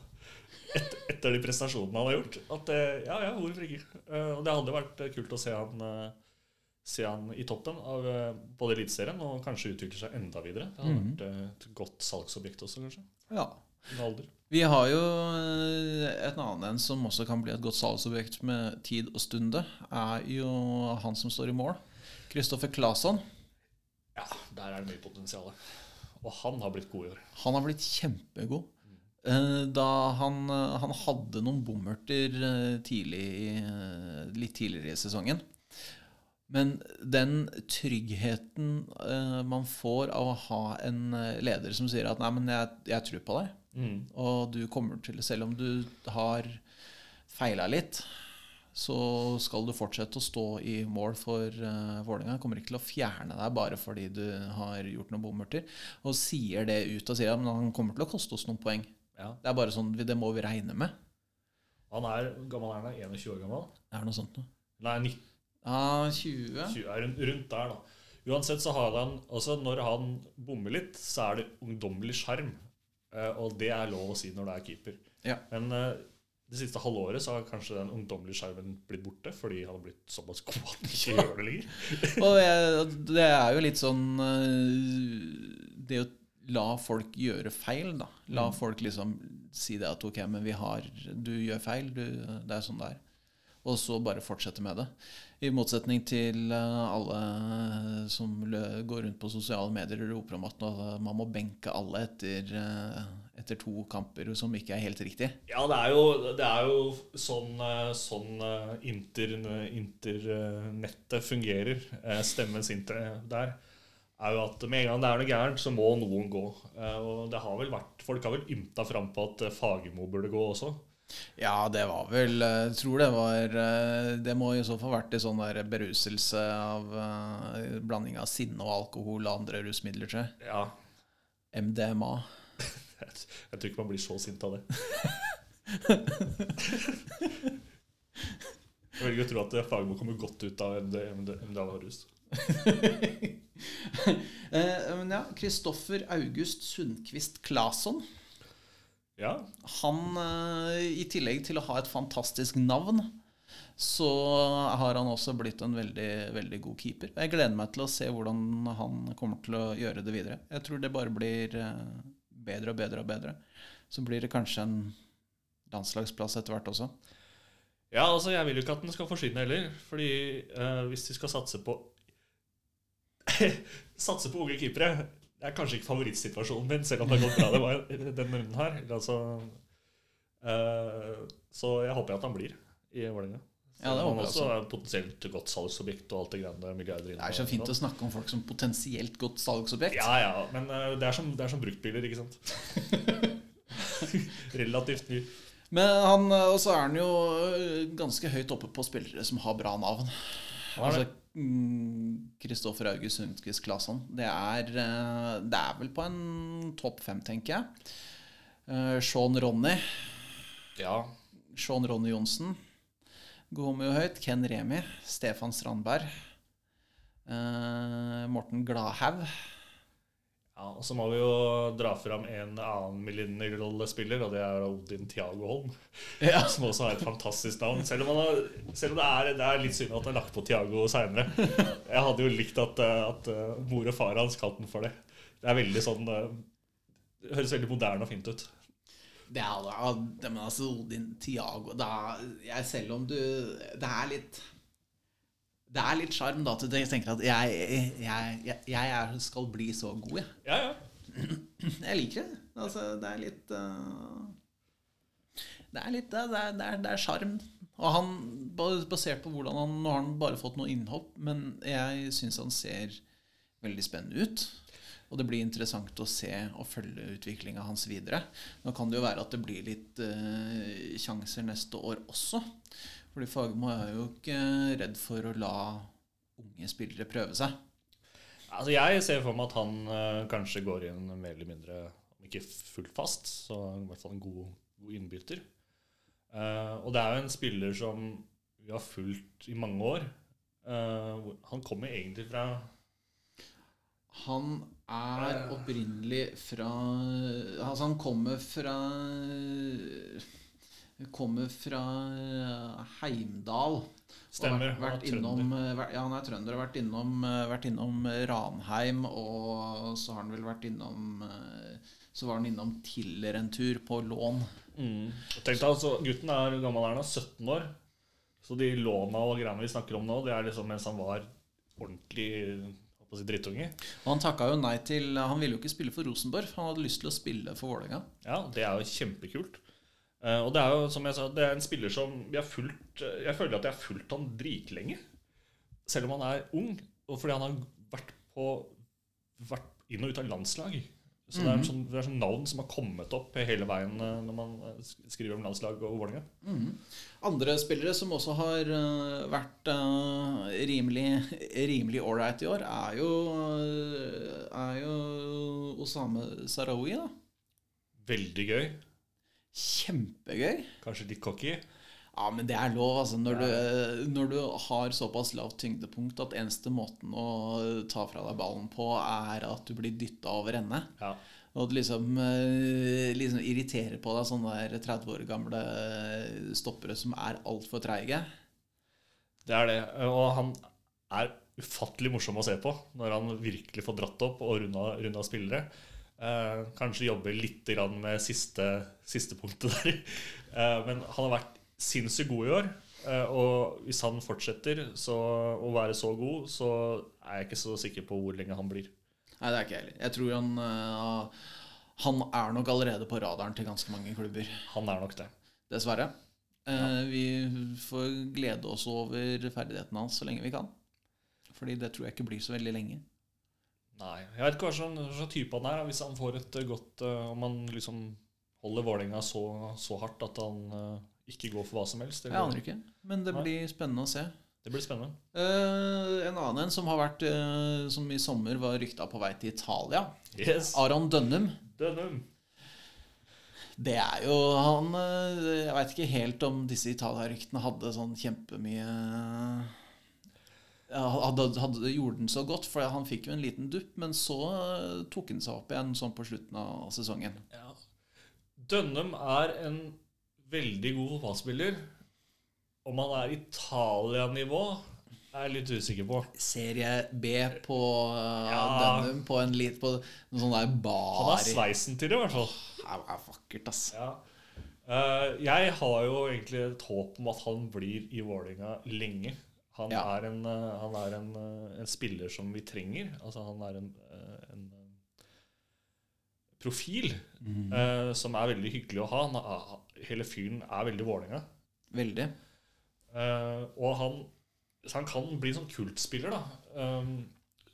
S2: Et, etter de prestasjonene han har gjort. At det, ja, ja, hvorfor ikke? Eh, og det hadde vært eh, kult å se han, eh, se han i toppen av eh, både Eliteserien og kanskje utvikle seg enda videre. Det hadde
S1: mm.
S2: vært eh, et godt salgsobjekt også, kanskje.
S1: Ja. Vi har jo eh, et annet en som også kan bli et godt salgsobjekt med tid og stunde, er jo han som står i mål. Kristoffer Claesson.
S2: Ja, der er det mye potensial. Og han har blitt god i år.
S1: Han har blitt kjempegod. Eh, Da han, eh, han hadde noen bommerter eh, tidlig, litt tidligere i sesongen. Men den tryggheten man får av å ha en leder som sier at 'nei, men jeg, jeg tror på deg',
S2: Mm.
S1: og du kommer til, selv om du har feila litt, så skal du fortsette å stå i mål for uh, Vålerenga. Kommer ikke til å fjerne deg bare fordi du har gjort noen bommerter. Og sier det ut og sier at han kommer til å koste oss noen poeng.
S2: Ja.
S1: Det er bare sånn, Det må vi regne med.
S2: Han er gammel er han? 21 år gammel?
S1: Det er noe sånt noe.
S2: Nei, 19,
S1: Ja, 20?
S2: 20, er rundt, rundt der, da. Uansett så har han altså Når han bommer litt, så er det ungdommelig sjarm. Eh, og det er lov å si når du er keeper.
S1: Ja.
S2: Men eh, det siste halvåret så har kanskje den ungdommelige skjermen blitt borte fordi han har blitt såpass god at han ikke gjør det lenger.
S1: Og det er jo litt sånn det Det å la folk gjøre feil, da. La
S2: Mm.
S1: folk liksom si det at ok, men vi har Du gjør feil. Du, det er sånn det er. Og så bare fortsette med det. I motsetning til eh, alle som går rundt på sosiale medier og roper om at man må benke alle etter, eh, etter to kamper som ikke er helt riktig.
S2: Ja, det er jo, det er jo sånn, eh, sånn internettet inter, fungerer. Stemmes inter der. Er jo at Med en gang det er noe gærent, så må noen gå. Eh, Og det har vel vært, Folk har vel ymta fram på at eh, Fagermo burde gå også.
S1: Ja, det var vel eh, Jeg tror det var eh, Det må i så fall vært en sånn der beruselse av eh, blanding av sinne og alkohol og andre rusmidler, tror jeg.
S2: Ja,
S1: MDMA.
S2: jeg, tror ikke man blir så sint av det. Jeg velger å tro at eh, Fagermo kommer godt ut av MDMA-rus.
S1: Eh, men ja, Kristoffer August Sundquist Claesson.
S2: Ja,
S1: Han, eh, i tillegg til å ha et fantastisk navn, så har han også blitt en veldig, veldig god keeper. Jeg gleder meg til å se hvordan han kommer til å gjøre det videre. Jeg tror det bare blir eh, bedre og bedre og bedre. Så blir det kanskje en landslagsplass etter hvert også.
S2: Ja, altså Jeg vil jo ikke at den skal forsvinne heller. Fordi eh, hvis de skal satse på Satse på unge keepere Det er kanskje ikke favorittsituasjonen min, selv om det har gått bra det var denne runden her. Altså, uh, så jeg håper at han blir i Vålerenga.
S1: Ja, det håper jeg
S2: også er potensielt godt salgsobjekt og alt det greiene milliarder
S1: Det er så fint å snakke om folk som potensielt godt salgsobjekt.
S2: Ja, ja, men uh, det er som, det er som bruktbiler, ikke sant? Relativt ny.
S1: Men han, og så er han jo ganske høyt oppe på spillere som har bra navn. Altså. Kristoffer August Sundquist Claesson. Det, øh, det er vel på en topp fem, tenker jeg. Eh, Sean Ronny.
S2: Ja,
S1: Sean Ronny Johnsen. Jo høyt. Ken Remi. Stefan Strandberg. eh, Morten Gladhaug.
S2: Ja, og så må vi jo dra fram en annen millennial-spiller, og det er Odin Tiago Holm.
S1: Ja.
S2: Som også har et fantastisk navn. Selv om, han har, selv om det, er, det er litt synd at han har lagt på Tiago seinere. Jeg hadde jo likt at, eh, at eh, mor og far hans kalte den for det. Det er veldig sånn eh, Det høres veldig moderne og fint ut.
S1: Det er, det, men altså, Odin Tiago det er, jeg, Selv om du Det er litt Det er litt sjarm, da, at du tenker at jeg, jeg, jeg, skal bli så god, jeg.
S2: Ja, ja.
S1: Jeg liker det. Altså, det er litt uh, Det er litt Det det er sjarm. Og han, basert på hvordan han Nå har han bare fått noe innhopp, men jeg syns han ser veldig spennende ut. Og det blir interessant å se og følge utviklinga hans videre. Nå kan det jo være at det blir litt eh, sjanser neste år også. Fordi Fagermo er jo ikke redd for å la unge spillere prøve seg.
S2: Altså, jeg ser for meg at han eh, kanskje går inn mer eller mindre, om ikke fullt fast, så i hvert fall en god, god innbytter. Eh, og det er jo en spiller som vi har fulgt i mange år. Eh, han kommer egentlig fra
S1: Han er opprinnelig fra Altså, han kommer fra Kommer fra Heimdal.
S2: Stemmer.
S1: Vært, vært innom, eh, vært- ja, han er trønder. og Vært innom, eh, vært innom eh, Ranheim, og så har han vel vært innom Så var han innom Tiller en tur på lån.
S2: Mm. Tenk deg, altså, Gutten er gammel er han? 17 år. Så de låna og greiene vi snakker om nå, det er liksom mens han var ordentlig skal si, drittunge.
S1: Og han takka jo nei til Han ville jo ikke spille for Rosenborg, for han hadde lyst til å spille for Vålerenga.
S2: Ja, det er jo kjempekult. Eh, og det er jo, som jeg sa, det er en spiller som vi har fulgt eh, Jeg føler at jeg har fulgt han dritlenge. Selv om han er ung, og fordi han har vært på Vært inn og ut av landslag. Så det, er en sånn, det er sånn navn som har kommet opp hele veien eh, når man eh, skriver om landslag og Vålerenga.
S1: Andre spillere som også har eh, vært uh, rimelig ålreit i år, er jo, er jo Osame Sarawi. da.
S2: Veldig gøy.
S1: Kjempegøy.
S2: Kanskje litt cocky.
S1: Ja, men det er lov, altså. Når, du, når du har såpass lavt tyngdepunkt at eneste måten å ta fra deg ballen på, er at du blir dytta over ende.
S2: Ja.
S1: Og du liksom, eh, liksom irriterer på deg sånne der 30 år gamle stoppere som er altfor treige.
S2: Det er det. Og han er ufattelig morsom å se på når han virkelig får dratt opp og runda, runda spillere. Eh, kanskje jobber litt grann med siste, siste punktet der. Eh, men han har vært sinnssykt god i år. Eh, og hvis han fortsetter så, å være så god, så er jeg ikke så sikker på hvor lenge han blir.
S1: Nei, det er ikke jeg heller. Jeg tror han, eh, han er nok allerede på radaren til ganske mange klubber.
S2: Han er nok det.
S1: Dessverre. Ja. Vi får glede oss over ferdighetene hans så lenge vi kan. Fordi det tror jeg ikke blir så veldig lenge.
S2: Nei, Jeg vet ikke hva slags type han er. Hvis han får et eh, godt eh, Om han liksom holder Vålerenga så, så hardt at han eh, ikke gå for hva som helst.
S1: Jeg aner ikke, men det
S2: Nei.
S1: blir spennende å se.
S2: Det blir spennende.
S1: Uh, en annen en som har vært uh, Som i sommer var rykta på vei til Italia.
S2: Yes.
S1: Aron Dønnum.
S2: Dønnum.
S1: Det er jo han uh, Jeg veit ikke helt om disse Italia-ryktene hadde sånn kjempemye hadde, hadde, Gjorde den så godt, for han fikk jo en liten dupp, men så tok han seg opp igjen sånn på slutten av sesongen.
S2: Ja. Dønnum er en veldig god fotballspiller. Om han er Italia-nivå, er jeg litt usikker på.
S1: Serie B på eh,
S2: Ja.
S1: Dønnum på en lit på noe sånn der
S2: Han har sveisen til det, i hvert fall.
S1: Det er er vakkert, ass.
S2: Ja. Eh, jeg har jo egentlig et håp om at han blir i Vålerenga lenge. Han
S1: Ja.
S2: er, en, eh, han er en, eh, en spiller som vi trenger. Altså Han er en, eh, en eh, profil eh, som er veldig hyggelig å ha. Han er, hele fyren er veldig Vålerenga.
S1: Veldig.
S2: Uh, og han, så han kan bli sånn kultspiller, da. Um,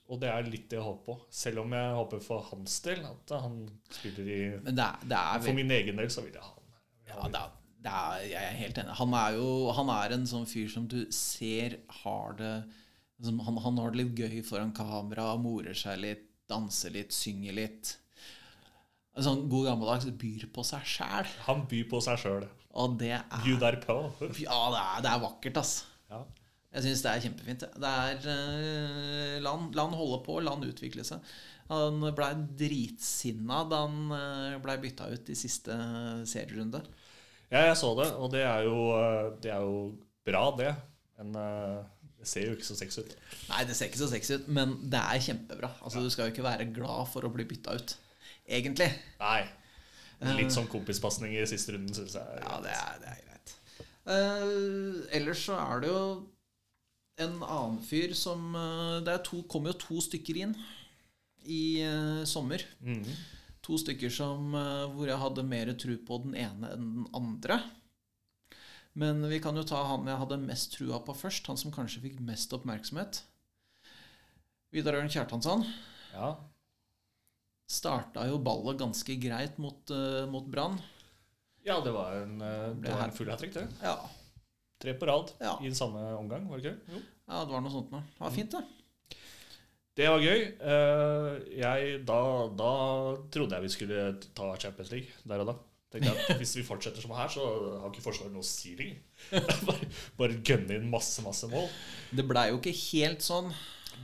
S2: og det er litt det jeg håper på. Selv om jeg håper for hans del at han spiller i
S1: Men det er, det er
S2: For min egen del så vil jeg ha han.
S1: Ja, det er, det er, jeg er helt enig. Han er jo han er en sånn fyr som du ser har det liksom, han, han har det litt gøy foran kamera, morer seg litt, danser litt, synger litt. En sånn god gammeldags byr på seg sjæl.
S2: Han byr på seg sjøl.
S1: Og det er
S2: Bjuder på.
S1: Ja, det er, det er vakkert, ass.
S2: Ja.
S1: Jeg syns det er kjempefint. det. Er eh, La han, holde på, la han utvikle seg. Han blei dritsinna da han uh, blei bytta ut i siste serierunde.
S2: ja, jeg så det, og det er jo, eh, det er jo bra, det. Men eh, det ser jo ikke så sexy ut.
S1: Nei, det ser ikke så sexy ut, men det er kjempebra. Altså, Du skal jo ikke være glad for å bli bytta ut. Egentlig.
S2: Nei. Litt sånn kompispasning i siste runden, syns jeg.
S1: Ja, det er, det er greit. Uh, ellers så er det jo en annen fyr som eh, Det er to, kom jo to stykker inn i uh, sommer.
S2: Mhm.
S1: To stykker som, eh, hvor jeg hadde mer tro på den ene enn den andre. Men vi kan jo ta han jeg hadde mest trua på først. Han som kanskje fikk mest oppmerksomhet. Vidar Ørn Kjartansson.
S2: Ja.
S1: Starta jo ballet ganske greit mot, uh, mot Brann.
S2: ja, det var en, eh, det var en full hat trick, det.
S1: Ja.
S2: Tre på rad
S1: Ja.
S2: i den samme omgang, var det ikke? Jo.
S1: ja, det var noe sånt. Det var fint, det.
S2: Det var gøy. Uh, jeg, da, da trodde jeg vi skulle ta Champions League der og da. Tenkte jeg at Hvis vi fortsetter som her, så har ikke Forsvaret noe å bare, bare gønne inn masse, masse mål.
S1: Det blei jo ikke helt sånn.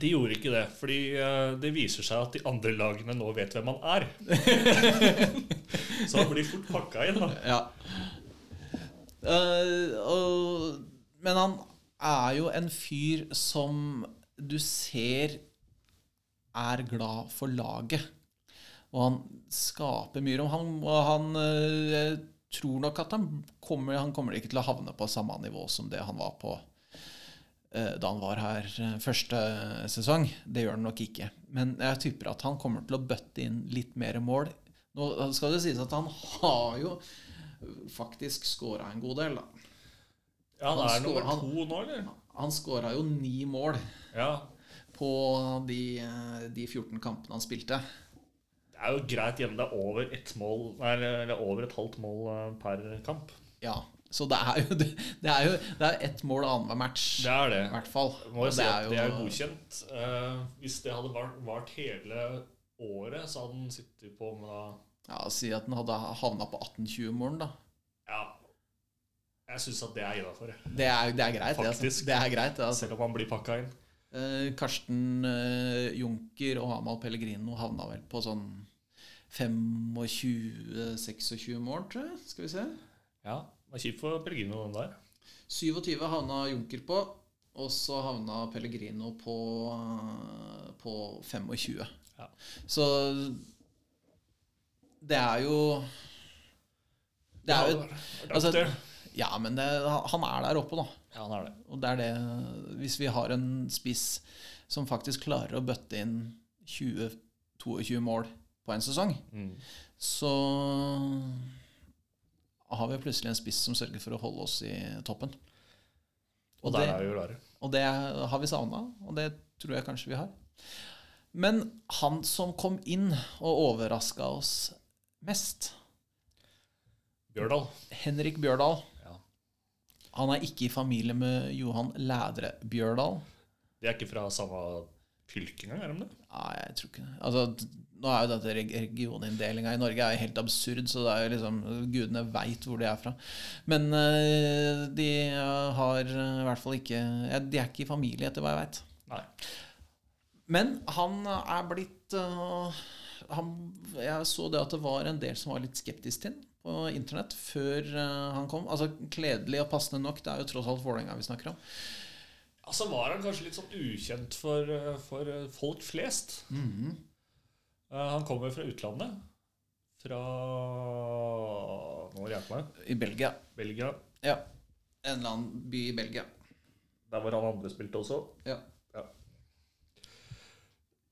S2: De gjorde ikke det, fordi eh, det viser seg at de andre lagene nå vet hvem han er. så han blir fort pakka inn. da
S1: Ja. Uh, og, men han er jo en fyr som du ser er glad for laget. Og han skaper mye rom. Han, og han eh, tror nok at han kommer, han kommer ikke til å havne på samme nivå som det han var på da han var her eh, første sesong. Det gjør han nok ikke. Men jeg tipper at han kommer til å bøtte inn litt mer mål. Nå skal det sies at han har jo faktisk scora en god del, da.
S2: Ja, han
S1: Han
S2: er nummer
S1: han-
S2: to nå, eller?
S1: Han scora jo ni mål
S2: Ja.
S1: på de, eh, de 14 kampene han spilte.
S2: Det er jo greit gjennom Det er over et, mål Nei, eller over et halvt mål eh, per kamp.
S1: Ja, Så det er jo Det, er jo det er ett mål annenhver match,
S2: Det er det.
S1: i hvert fall.
S2: Må jeg si at det er godkjent. Eh, hvis det hadde vart, vart hele året, så hadde den sittet på med da
S1: Ja, Si at den hadde havna på 18-20-målen, da.
S2: Ja. Jeg syns at det er innafor,
S1: Det er, det er greit, det.
S2: Faktisk.
S1: Altså. Det er greit, altså.
S2: selv om han blir pakka inn.
S1: Eh, Karsten eh, Junker og Amahl Pellegrino havna vel på sånn 25-26 mål, tror jeg. Skal vi se.
S2: Ja, Det var kjipt for Pellegrino, den der.
S1: 27 havna Junker på, og så havna Pellegrino på, eh, på 25.
S2: Ja.
S1: Så det er jo Det er jo altså-
S2: altså,
S1: Ja, men det, han er der oppe, da.
S2: Ja, han er det.
S1: Og det er det Hvis vi har en spiss som faktisk klarer å bøtte inn 20-22 mål på en sesong,
S2: Mm.
S1: så har vi plutselig en spiss som sørger for å holde oss i toppen.
S2: Og
S1: Og det,
S2: er jo
S1: og det har vi savna, og det tror jeg kanskje vi har. Men han som kom inn og overraska oss mest,
S2: Bjørdal.
S1: Henrik Bjørdal
S2: Ja.
S1: Han er ikke i familie med Johan Lædre Bjørdal.
S2: De er ikke fra samme fylke engang, er de det?
S1: Nei, jeg tror ikke det. Altså, nå er jo dette reg- regioninndelinga i Norge er helt absurd, så det er jo liksom Gudene veit hvor de er fra. Men eh, de eh, har eh, i hvert fall ikke De er ikke i familie, etter hva jeg veit. Men han er blitt han, Jeg så det at det var en del som var litt skeptisk til ham på internett før han kom. Altså Kledelig og passende nok, det er jo tross alt Vålerenga vi snakker om.
S2: Altså var han kanskje litt sånn ukjent for, for folk flest.
S1: Mhm.
S2: Eh, Han kommer fra utlandet. Fra Nå hjelp meg.
S1: I Belgia.
S2: Belgia.
S1: Ja. En eller annen by i Belgia.
S2: Der hvor han andre spilte også.
S1: Ja.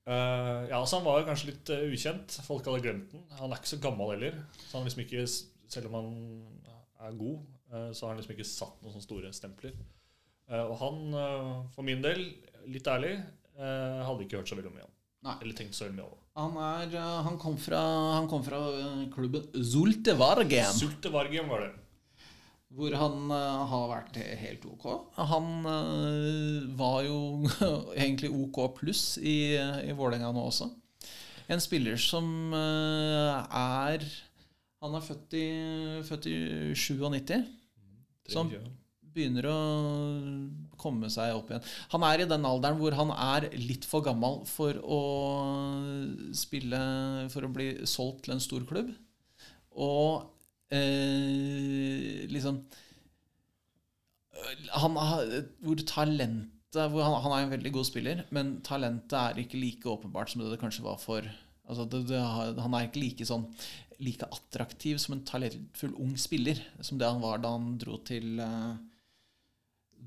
S2: Eh, ja, så Han var kanskje litt uh, ukjent. Folk hadde glemt den. Han er ikke så gammel heller. Så han liksom ikke, Selv om han er god, uh, så har han liksom ikke satt noen sånne store stempler. Eh, og han, eh, for min del, litt ærlig, eh, hadde ikke hørt så veldig mye om.
S1: Nei.
S2: Eller tenkt så veldig mye om.
S1: Han, er, eh, han kom fra, han kom fra eh, klubben Zulte Vargem,
S2: Sulte Vargem var det.
S1: hvor han uh, har vært helt ok. Han uh, var jo egentlig ok pluss i, i Vålerenga nå også. En spiller som uh, er Han er født i, født i 97. Som- begynner å komme seg opp igjen. Han er i den alderen hvor han er litt for gammel for å spille For å bli solgt til en stor klubb. Og eh, liksom han Hvor talentet hvor han, han er en veldig god spiller, men talentet er ikke like åpenbart som det det kanskje var for altså det, det, Han er ikke like sånn like attraktiv som en talentfull ung spiller som det han var da han dro til eh,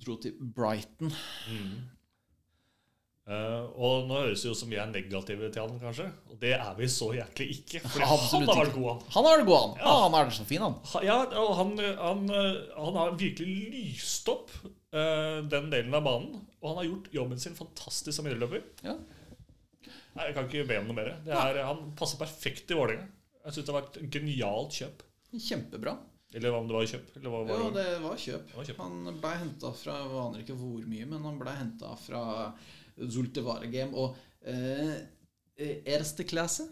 S1: dro til Brighton.
S2: Mm. Uh, og nå høres det jo ut som vi er negative til han, kanskje. Og det er vi så jæklig ikke. For han har vært god, han.
S1: Han har det god, han.
S2: Ja.
S1: Ah, han er så fin, han.
S2: Ha- Ja, og han, han, eh, han har virkelig lyst opp uh, den delen av banen. Og han har gjort jobben sin fantastisk som idrettsløper.
S1: Ja.
S2: Nei, Jeg kan ikke be om noe mer. Det er, han passer perfekt i Vålerenga. Jeg syns det har vært et genialt kjøp.
S1: Kjempebra.
S2: Eller om det var kjøp? Eller var, var
S1: Jo,
S2: det?
S1: var kjøp.
S2: Det var kjøp.
S1: Han ble henta fra Jeg aner ikke hvor mye, men han ble henta fra Zulte Varegem og eh, Erste klasse.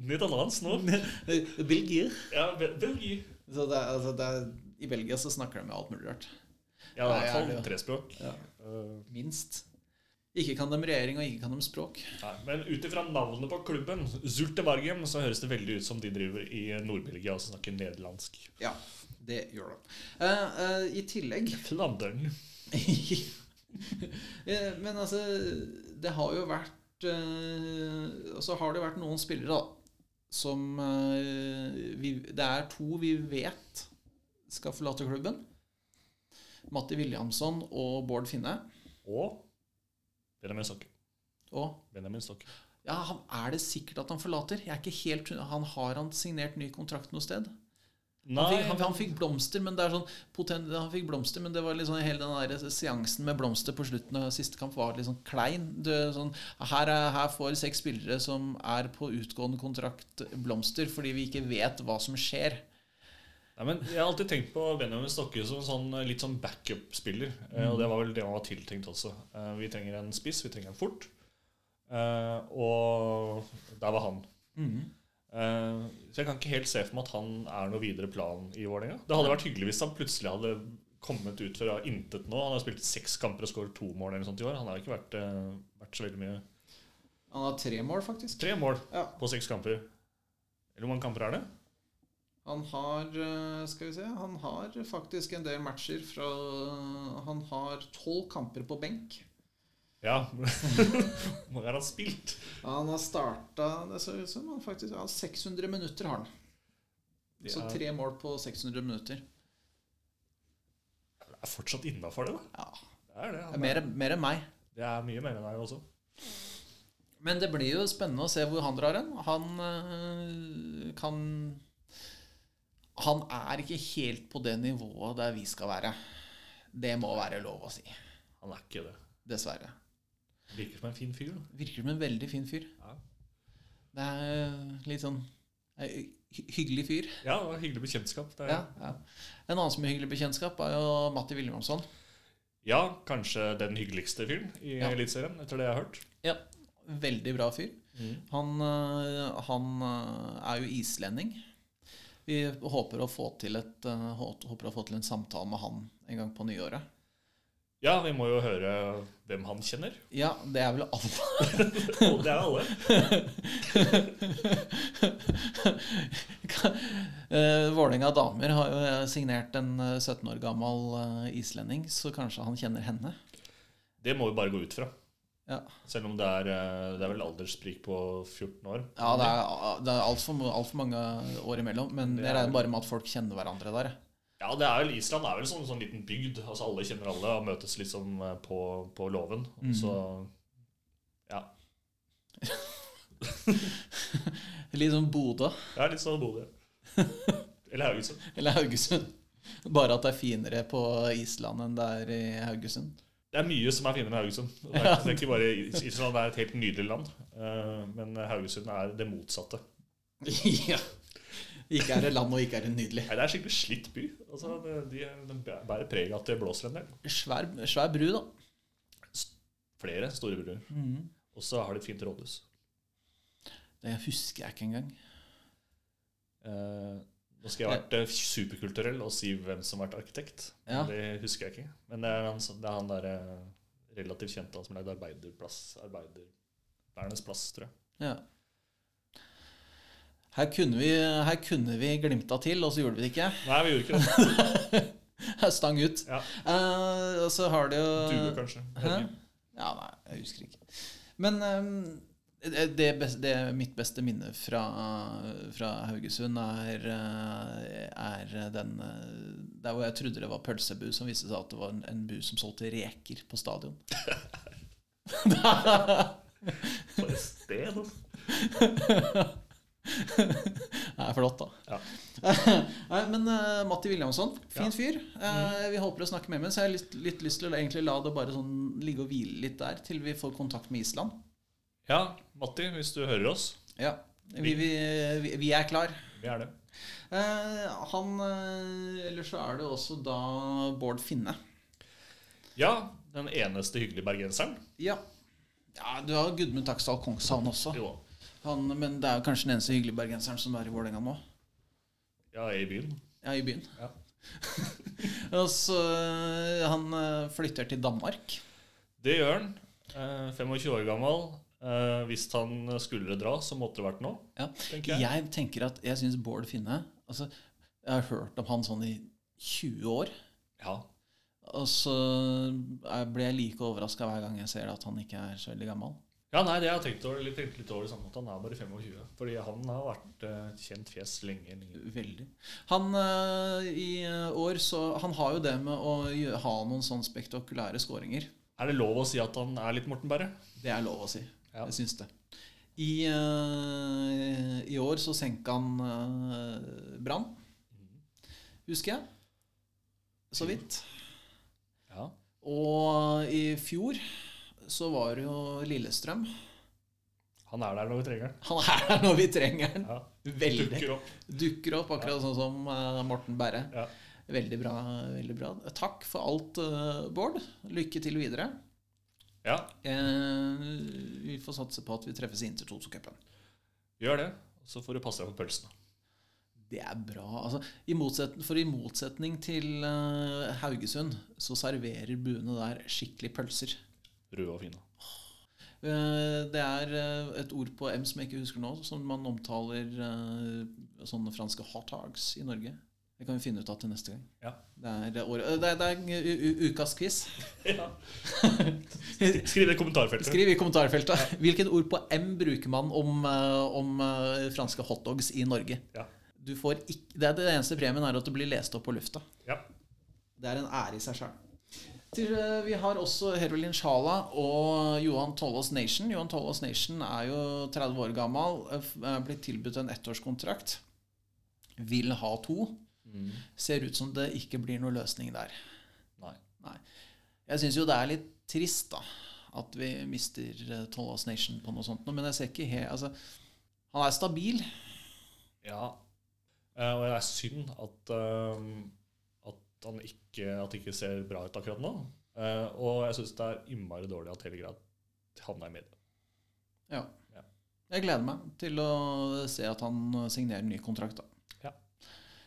S2: Nederlands nå?
S1: Belgier.
S2: Ja, Belgier.
S1: Så det, altså, det I Belgia så snakker de med alt mulig rart.
S2: Ja, i hvert
S1: er
S2: fall tre språk.
S1: Ja.
S2: Eh,
S1: Minst. Ikke kan de regjering, og ikke kan de språk.
S2: Nei, men ut ifra navnet på klubben, Zulte Vargem, så høres det veldig ut som de driver i Nord-Belgia og snakker nederlandsk.
S1: Ja, det gjør det. Uh, uh, I tillegg
S2: Flandern.
S1: Eh, Men altså, det har jo vært eh, Og så har det vært noen spillere, da, som eh, vi, Det er to vi vet skal forlate klubben. Matti Williamson og Bård Finne.
S2: Og Benjamin Stokke.
S1: Og
S2: Benjamin Stokke.
S1: ja, han, er det sikkert at han forlater? Jeg er ikke helt, han Har han signert ny kontrakt noe sted?
S2: Nei,
S1: Han fikk, han, han fikk blomster, men det er sånn potent, Han fikk blomster, men det var liksom hele den der seansen med blomster på slutten av siste kamp var litt sånn klein. Det, sånn, her, er, her får seks spillere som er på utgående kontrakt, blomster fordi vi ikke vet hva som skjer.
S2: Nei, men Jeg har alltid tenkt på Benjamin Stokke som sånn, litt sånn backup-spiller. Mm. Og det var vel det han var tiltenkt også. Eh, Vi trenger en spiss, vi trenger en fort. Eh, Og der var han. Mm. Så jeg kan ikke helt se for meg at han er noe videre plan i Vålerenga. Det hadde vært hyggelig hvis han plutselig hadde kommet ut fra intet nå. Han har spilt seks kamper og skåret to mål eller sånt i år. Han har ikke vært, vært så veldig mye
S1: Han har tre mål, faktisk.
S2: Tre mål
S1: Ja.
S2: på seks kamper. Eller hvor mange kamper er det?
S1: Han har eh, Skal vi se Han har faktisk en del matcher fra Han har tolv kamper på benk.
S2: Ja. Hvor har han spilt?
S1: Han har starta Det ser ut som han faktisk ja, 600 minutter har han.
S2: ja.
S1: Så tre mål på 600 minutter.
S2: Det er fortsatt innafor det, da.
S1: Ja,
S2: Det er det.
S1: det er mer, mer enn meg.
S2: Det er mye mer enn deg også.
S1: Men det blir jo spennende å se hvor han drar hen. Han øh, kan Han er ikke helt på det nivået der vi skal være. Det må være lov å si.
S2: Han er ikke det.
S1: Dessverre.
S2: Virker som en fin fyr. da.
S1: Virker som en veldig fin fyr.
S2: Ja.
S1: Det er litt sånn eh, hyggelig fyr.
S2: Ja, det var hyggelig bekjentskap.
S1: Ja, ja. En annen som er hyggelig bekjentskap, er jo Matti Williamson.
S2: ja, kanskje den hyggeligste fyren i
S1: Ja.
S2: Eliteserien, etter det jeg har hørt.
S1: Ja, Veldig bra fyr. Han, øh, han er jo islending. Vi håper å få til et øh, håper å få til en samtale med han en gang på nyåret.
S2: Ja, vi må jo høre hvem han kjenner.
S1: Ja, det er vel alle.
S2: Det er alle.
S1: uh, Vålerenga damer har jo signert en øh, 17 år gammel islending, så kanskje han kjenner henne.
S2: Det må vi bare gå ut fra.
S1: Ja,
S2: Selv om det er, eh, det er vel alderssprik på 14 år.
S1: ja det er, det er altfor alt mange år imellom, men
S2: Det
S1: jeg
S2: er-
S1: regner bare med at folk kjenner hverandre der.
S2: Ja, det er vel, Island er vel sånn, sånn liten bygd. Altså Alle kjenner alle og møtes liksom eh, på, på låven.
S1: Mm.
S2: Så ja.
S1: Litt som Bodø
S2: er litt sånn Bodø. Eller Haugesund.
S1: eller Haugesund. Bare at det er finere på Island enn det er i Haugesund.
S2: Det er mye som er finere med Haugesund. Det er, det er ikke bare Island er et helt nydelig land, eh, men Haugesund er det motsatte.
S1: ja. Ikke er det land, og ikke er det nydelig.
S2: Nei, Det er skikkelig slitt by. Altså, de, de bærer preg av at det blåser en del.
S1: Svær, svær bru, da.
S2: Flere store bruer. Og så har de et fint rådhus.
S1: Det husker jeg ikke engang.
S2: Nå skal jeg ha vært eh, superkulturell og si hvem som har vært arkitekt.
S1: Ja.
S2: Det husker jeg ikke. Men det er han, det er han der eh, relativt kjente som lagde Arbeiderplass. Arbeidervernes plass, tror jeg.
S1: Ja. Her kunne vi, her kunne vi glimta til, og så gjorde vi det ikke.
S2: Nei, vi gjorde ikke det.
S1: Stang ut.
S2: Ja.
S1: Uh, og så har det jo
S2: Due, kanskje.
S1: Hæ? Ja, nei, jeg husker ikke. Men ehm, det, det, det mitt beste minne fra, fra Haugesund er, eh, er den eh, Der hvor jeg trodde det var pølsebu, som viste seg at det var en, en bu som solgte reker på stadion.
S2: For et sted. altså.
S1: Det er flott, da.
S2: Ja.
S1: Nei, men uh, Matti Williamson, fin
S2: Ja.
S1: fyr. Uh, vi håper å snakke med ham. Så jeg har litt, litt lyst til å egentlig la det bare sånn ligge og hvile litt der, til vi får kontakt med Island.
S2: Ja, Matti, hvis du hører oss.
S1: Ja, vi, vi, vi, vi er klar.
S2: Vi er det.
S1: Eh, han eh, Eller så er det også da Bård Finne.
S2: Ja, den eneste hyggelige bergenseren.
S1: Ja. ja du har Gudmund Taksdal Kongshavn også.
S2: Jo.
S1: Han, men det er jo kanskje den eneste hyggelige bergenseren som er i Vålerenga nå.
S2: Ja, i byen.
S1: Ja, i byen.
S2: Ja.
S1: og så eh, Han eh, flytter til Danmark.
S2: Det gjør han. Eh, 25 år gammel. Eh, hvis han skulle dra, så måtte det vært nå.
S1: Ja.
S2: tenker jeg.
S1: Jeg tenker at jeg syns Bård Finne altså, Jeg har hørt om han sånn i 20 år.
S2: Ja.
S1: Og så blir jeg like overraska hver gang jeg ser at han ikke er så veldig gammel.
S2: ja, nei, det har jeg tenkt, over, tenkt litt over det samme, at han er bare 25. Fordi han har vært eh, et kjent fjes lenge. lenge.
S1: Veldig. Han øh, i år så Han har jo det med å ha noen sånn spektakulære skåringer.
S2: Er det lov å si at han er litt Morten Berre?
S1: Det er lov å si.
S2: Ja.
S1: Jeg syns det. I, uh, I år så senka han uh, Brann, husker jeg. Så vidt.
S2: Ja.
S1: Og i fjor så var det jo Lillestrøm.
S2: Han er der når vi trenger han.
S1: Han er der når vi trenger han.
S2: Ja.
S1: Veldig.
S2: Dukker opp.
S1: Dukker opp, akkurat sånn som uh, Morten Berre.
S2: Ja.
S1: Veldig bra. veldig bra. Takk for alt, Bård. Lykke til videre.
S2: Ja,
S1: Eh, vi får satse på at vi treffes i Intertoto-cupen.
S2: gjør det. Så får du passe deg på pølsene.
S1: Det er bra. Altså, i for i motsetning til uh, Haugesund så serverer buene der skikkelig pølser.
S2: Røde og fine.
S1: Uh, det er uh, et ord på M som jeg ikke husker nå, som man omtaler sånne franske hot dogs i Norge. Det kan vi finne ut av til neste gang.
S2: Ja.
S1: Det er, det, året- det er, det er ukas quiz.
S2: ja. Skriv det i kommentarfeltet.
S1: Skriv i kommentarfeltet. Hvilket ord på M bruker man om, eh, om eh, franske hotdogs i Norge?
S2: Ja.
S1: Du får ikke, det, er det eneste premien er at det blir lest opp på lufta.
S2: Ja.
S1: Det er en ære i seg sjøl. Vi har også Hervelin Sjala og Johan Tollås Nation. Johan Tollås Nation er jo 30 år gammel, blitt tilbudt en ettårskontrakt. Vil ha to.
S2: Mm.
S1: Ser ut som det ikke blir noe løsning der.
S2: Nei.
S1: Jeg syns jo det er litt trist, da. At vi mister eh, Tollås Nation på noe sånt. Men jeg ser ikke helt altså, Han er stabil.
S2: Ja. Eh, og det er synd at, uh, at han ikke, at det ikke ser bra ut akkurat nå. Uh, og jeg syns det er innmari dårlig at hele greia havna i media.
S1: Ja.
S2: Ja.
S1: Jeg gleder meg til å se at han signerer ny kontrakt. da.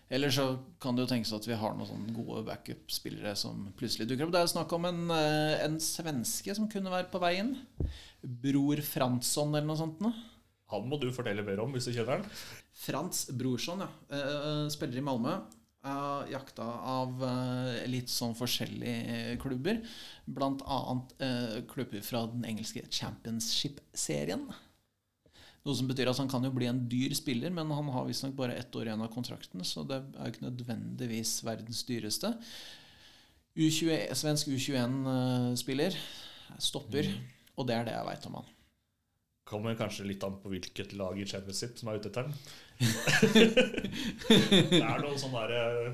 S1: Eller så kan det jo tenkes at vi har noen sånne gode backup-spillere som plutselig dukker opp. Det er snakk om en, eh, en svenske som kunne være på veien. Bror Fransson eller noe sånt. Nå.
S2: Han må du fortelle mer om hvis du kjenner han.
S1: Frans Brorsson, ja. Eh, spiller i Malmö. Er jakta av litt sånn forskjellige klubber. Blant annet klubber fra den engelske Championship-serien. Noe som betyr at han kan jo bli en dyr spiller, men han har visstnok bare ett år igjen av kontrakten, så det er jo ikke nødvendigvis verdens dyreste. U21, svensk U21-spiller. Stopper. Og det er det jeg veit om han.
S2: Kommer kanskje litt an på hvilket lag i Championship som er ute etter den. det er noen sånne der,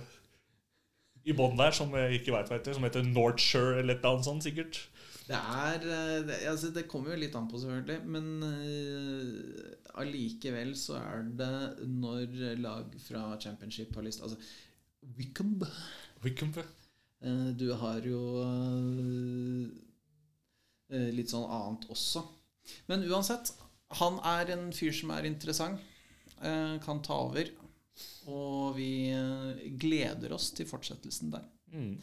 S2: i bånn der som jeg ikke veit hva heter, som heter Northshire eller et eller annet sånt, sikkert.
S1: Det er eh, det, altså det kommer jo litt an på, selvfølgelig. Men allikevel allikevel så er det når lag fra championship har lyst Altså Wickham
S2: Wickham.
S1: eh, Du har jo uh, litt sånn annet også. Men uansett, han er en fyr som er interessant. eh, Kan ta over. Og vi eh, gleder oss til fortsettelsen der.
S2: Mm.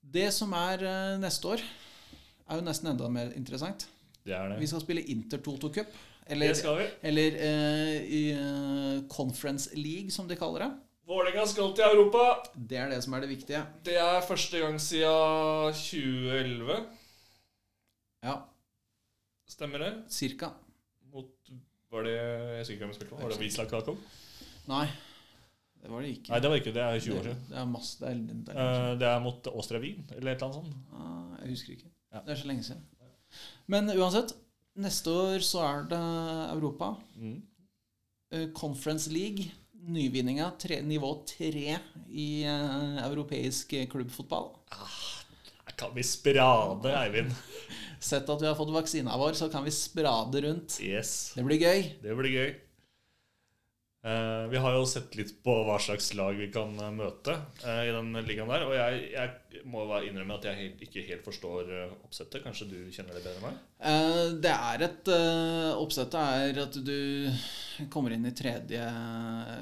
S1: Det som er eh, neste år, er jo nesten enda mer interessant.
S2: Det er
S1: Vi skal spille Inter-Toto Cup.
S2: Det skal vi.
S1: eller eh, i eh, Conference League, som de kaller det.
S2: Vålerenga skal til Europa.
S1: Det er det som er det viktige.
S2: Det er første gang siden 2011.
S1: Ja,
S2: Stemmer det?
S1: cirka.
S2: Mot Var det Jeg husker ikke hvem spilte. Var det Wisla Krakow?
S1: Nei, det var det ikke.
S2: Nei, det var ikke det. er 20 år siden.
S1: det er masse det er, det er,
S2: Eh, Det er mot Austria Wien, eller et eller annet sånt.
S1: ah, Jeg husker ikke.
S2: Ja.
S1: Det er så lenge siden. Men uansett, neste år så er det Europa.
S2: Mm.
S1: Eh, Conference League. Nyvinninga. Tre, nivå tre i uh, europeisk klubbfotball. klubbfotball.
S2: Her kan vi sprade, Eivind.
S1: Sett at vi har fått vaksina vår, så kan vi sprade rundt.
S2: Yes.
S1: Det blir gøy.
S2: Det blir gøy. Eh, vi har jo sett litt på hva slags lag vi kan eh, møte eh, i den ligaen der. Og jeg, jeg må innrømme at jeg ikke helt forstår oppsettet. Kanskje du kjenner det bedre enn meg?
S1: Det er et Oppsettet er at du kommer inn i tredje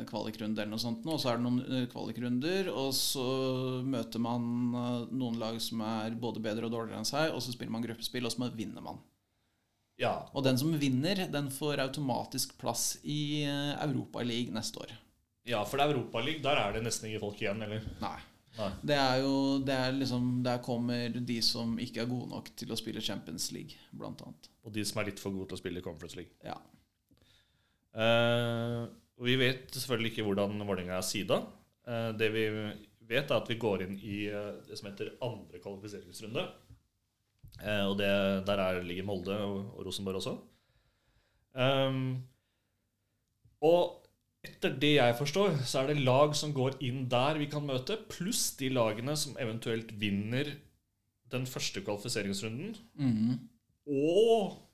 S1: kvalikrunde eller noe sånt, nå, og så er det noen kvalikrunder, og så møter man noen lag som er både bedre og dårligere enn seg, og så spiller man gruppespill, og så vinner man.
S2: Ja.
S1: Og den som vinner, den får automatisk plass i Europaligaen Europa League neste år.
S2: ja, for det er Europaligaen. Der er det nesten ingen folk igjen, eller?
S1: Nei.
S2: Nei.
S1: Det er jo det er liksom Der kommer de som ikke er gode nok til å spille Champions League, blant annet.
S2: Og de som er litt for gode til å spille Conference League.
S1: Ja.
S2: Eh, og vi vet selvfølgelig ikke hvordan Vålerenga er sida. Eh, det vi vet, er at vi går inn i eh, det som heter andre kvalifiseringsrunde. Eh, og det, der er, ligger Molde og, og Rosenborg også. Um, og etter det jeg forstår, så er det lag som går inn der vi kan møte, pluss de lagene som eventuelt vinner den første kvalifiseringsrunden.
S1: Mm.
S2: Og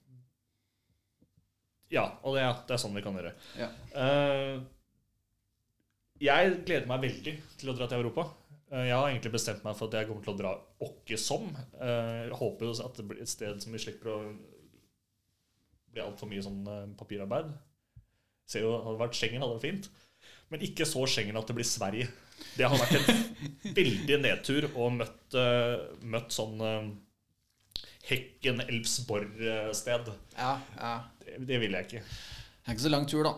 S2: Ja, og det er, det er sånn vi kan gjøre.
S1: ja.
S2: Uh, jeg gleder meg veldig til å dra til Europa. Eh, jeg har egentlig bestemt meg for at jeg kommer til å dra åkke som. Eh, jeg håper jo at det blir et sted som vi slipper å bli altfor mye sånn eh, papirarbeid. Ser jo, hadde vært Schengen, hadde vært fint. Men ikke så Schengen at det blir Sverige. Det har vært en veldig nedtur og møtt, møtt sånn uh, Hekken-Elfsborg-sted.
S1: ja, ja.
S2: Det, det vil jeg ikke.
S1: Det er ikke så lang tur, da.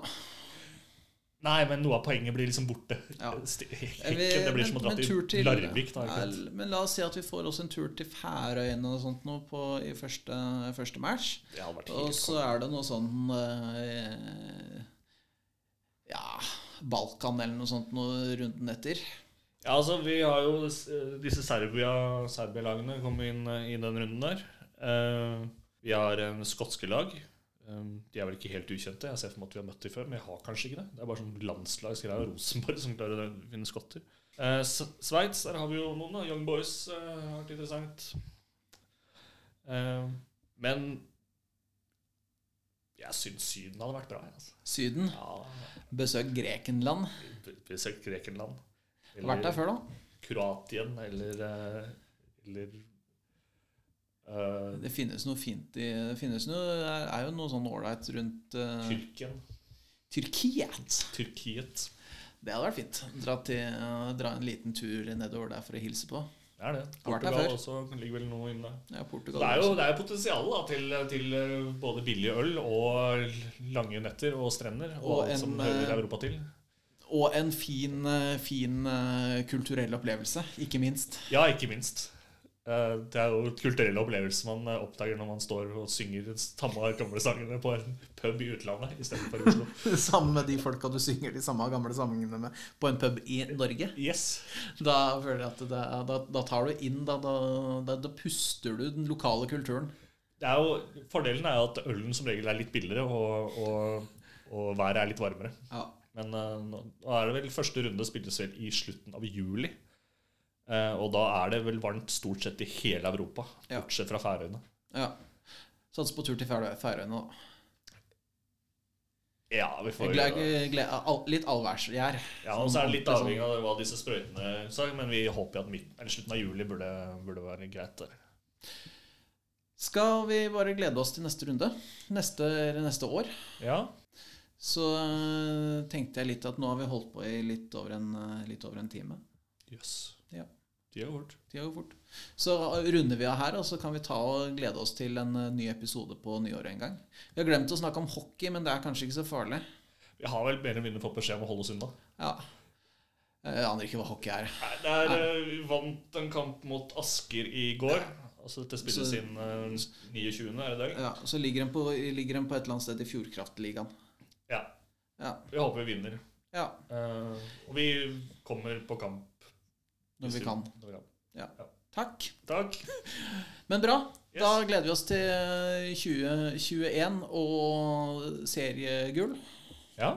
S2: Nei, men noe av poenget blir liksom borte.
S1: Ja.
S2: Hekken, det blir som å dra til, Larvik. Da,
S1: Ja, men la oss si at vi får oss en tur til Færøyene og sånt nå på, i første, første match. Og så er det noe sånn eh, Ja Balkan eller noe sånt noe runden etter.
S2: Ja, altså, vi har jo eh, disse Serbia- Serbia-lagene kom inn eh, i den runden der. Eh, vi har en skotske lag. Eh, de er vel ikke helt ukjente. Jeg ser for meg at vi har møtt dem før, men jeg har kanskje ikke det. Det er bare sånn landslagsgreie av Rosenborg som klarer å vinne skotter. Eh, Sveits, der har vi jo noen. da. Young Boys eh, har vært interessant. Eh, men jeg syns Syden hadde vært bra. Altså.
S1: Syden.
S2: Ja,
S1: Besøk Grekenland.
S2: Besøk Grekenland.
S1: Vært der før, da.
S2: Kroatien eller eh, Eller
S1: Det finnes noe fint i Det finnes noe, er, jo noe sånn ålreit rundt uh,
S2: Tyrkien.
S1: Tyrkiet.
S2: Tyrkiet.
S1: Det hadde vært fint. Dra, til, uh, dra en liten tur nedover der for å hilse på.
S2: Det er det. Portugal også ligger vel noe inne.
S1: Ja, Portugal.
S2: Det er jo det er potensial da, til, til eh, både billig øl og lange netter og strender. Og,
S1: Og
S2: alt
S1: en,
S2: som hører
S1: eh,
S2: Europa til.
S1: Og en fin, eh, fin eh, kulturell opplevelse, ikke minst.
S2: Ja, ikke minst. Eh, Det er jo kulturelle opplevelser man eh, oppdager når man står og synger samme gamle sangene på en pub i utlandet istedenfor i Oslo.
S1: Sammen med de folka du synger de samme gamle sangene med på en pub i Norge.
S2: Yes.
S1: Da føler jeg at det, da, da tar du inn da, da, da, puster du den lokale kulturen.
S2: Det er jo, fordelen er jo at ølen som regel er litt billigere, og, og, og været er litt varmere.
S1: Ja.
S2: Men eh, nå er det vel første runde spilles vel i slutten av juli. Eh, og da er det vel varmt stort sett i hele Europa,
S1: Ja.
S2: bortsett fra Færøyene.
S1: ja. Satser på tur til Færøyene, da.
S2: Ja, vi får
S1: glede, gle, al, litt allværsgjær.
S2: ja, og så er det litt
S1: Sånn-
S2: avhengig av hva disse sprøytene sa, men vi håper at midten, eller slutten av juli burde, burde være greit. der.
S1: Skal vi bare glede oss til neste runde? Neste, neste år?
S2: Ja,
S1: Så øh, tenkte jeg litt at nå har vi holdt på i litt over en, øh, litt over en time.
S2: jøss.
S1: Ja.
S2: Tida går fort.
S1: Tida går fort. Så runder vi av her, og så kan vi ta og glede oss til en øh, ny episode på nyåret en gang. Vi har glemt å snakke om hockey, men det er kanskje ikke så farlig.
S2: Vi har vel mer eller mindre fått beskjed om å holde oss unna.
S1: Ja. Jeg aner ikke hva hockey er.
S2: Nei, det er, Nei. Vi vant en kamp mot Asker i går. Altså Dette spilles
S1: Så-
S2: inn eh, 29., er det det?
S1: Ja, Så ligger den på, ligger den på et eller annet sted i Fjordkraftligaen.
S2: Ja.
S1: Ja.
S2: Vi håper vi vinner.
S1: ja,
S2: Uh, og vi kommer på kamp.
S1: Når vi kan.
S2: Ja.
S1: Takk.
S2: Takk.
S1: Men bra.
S2: Yes.
S1: Da gleder vi oss til 2021 og seriegull
S2: Ja.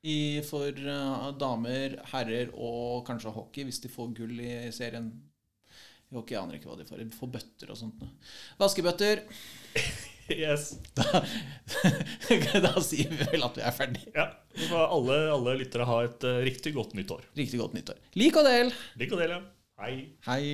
S1: i, for uh, damer, herrer og kanskje hockey, hvis de får gull i serien. I hockey aner jeg ikke hva de får. De får bøtter og sånt. Vaskebøtter.
S2: Yes.
S1: Da, da sier vi vel at vi er ferdige.
S2: Ja. Så får alle, alle lyttere ha et uh, riktig godt nytt år.
S1: Riktig godt nyttår. Lik og del.
S2: Lik og del, ja. Hei.
S1: Hei.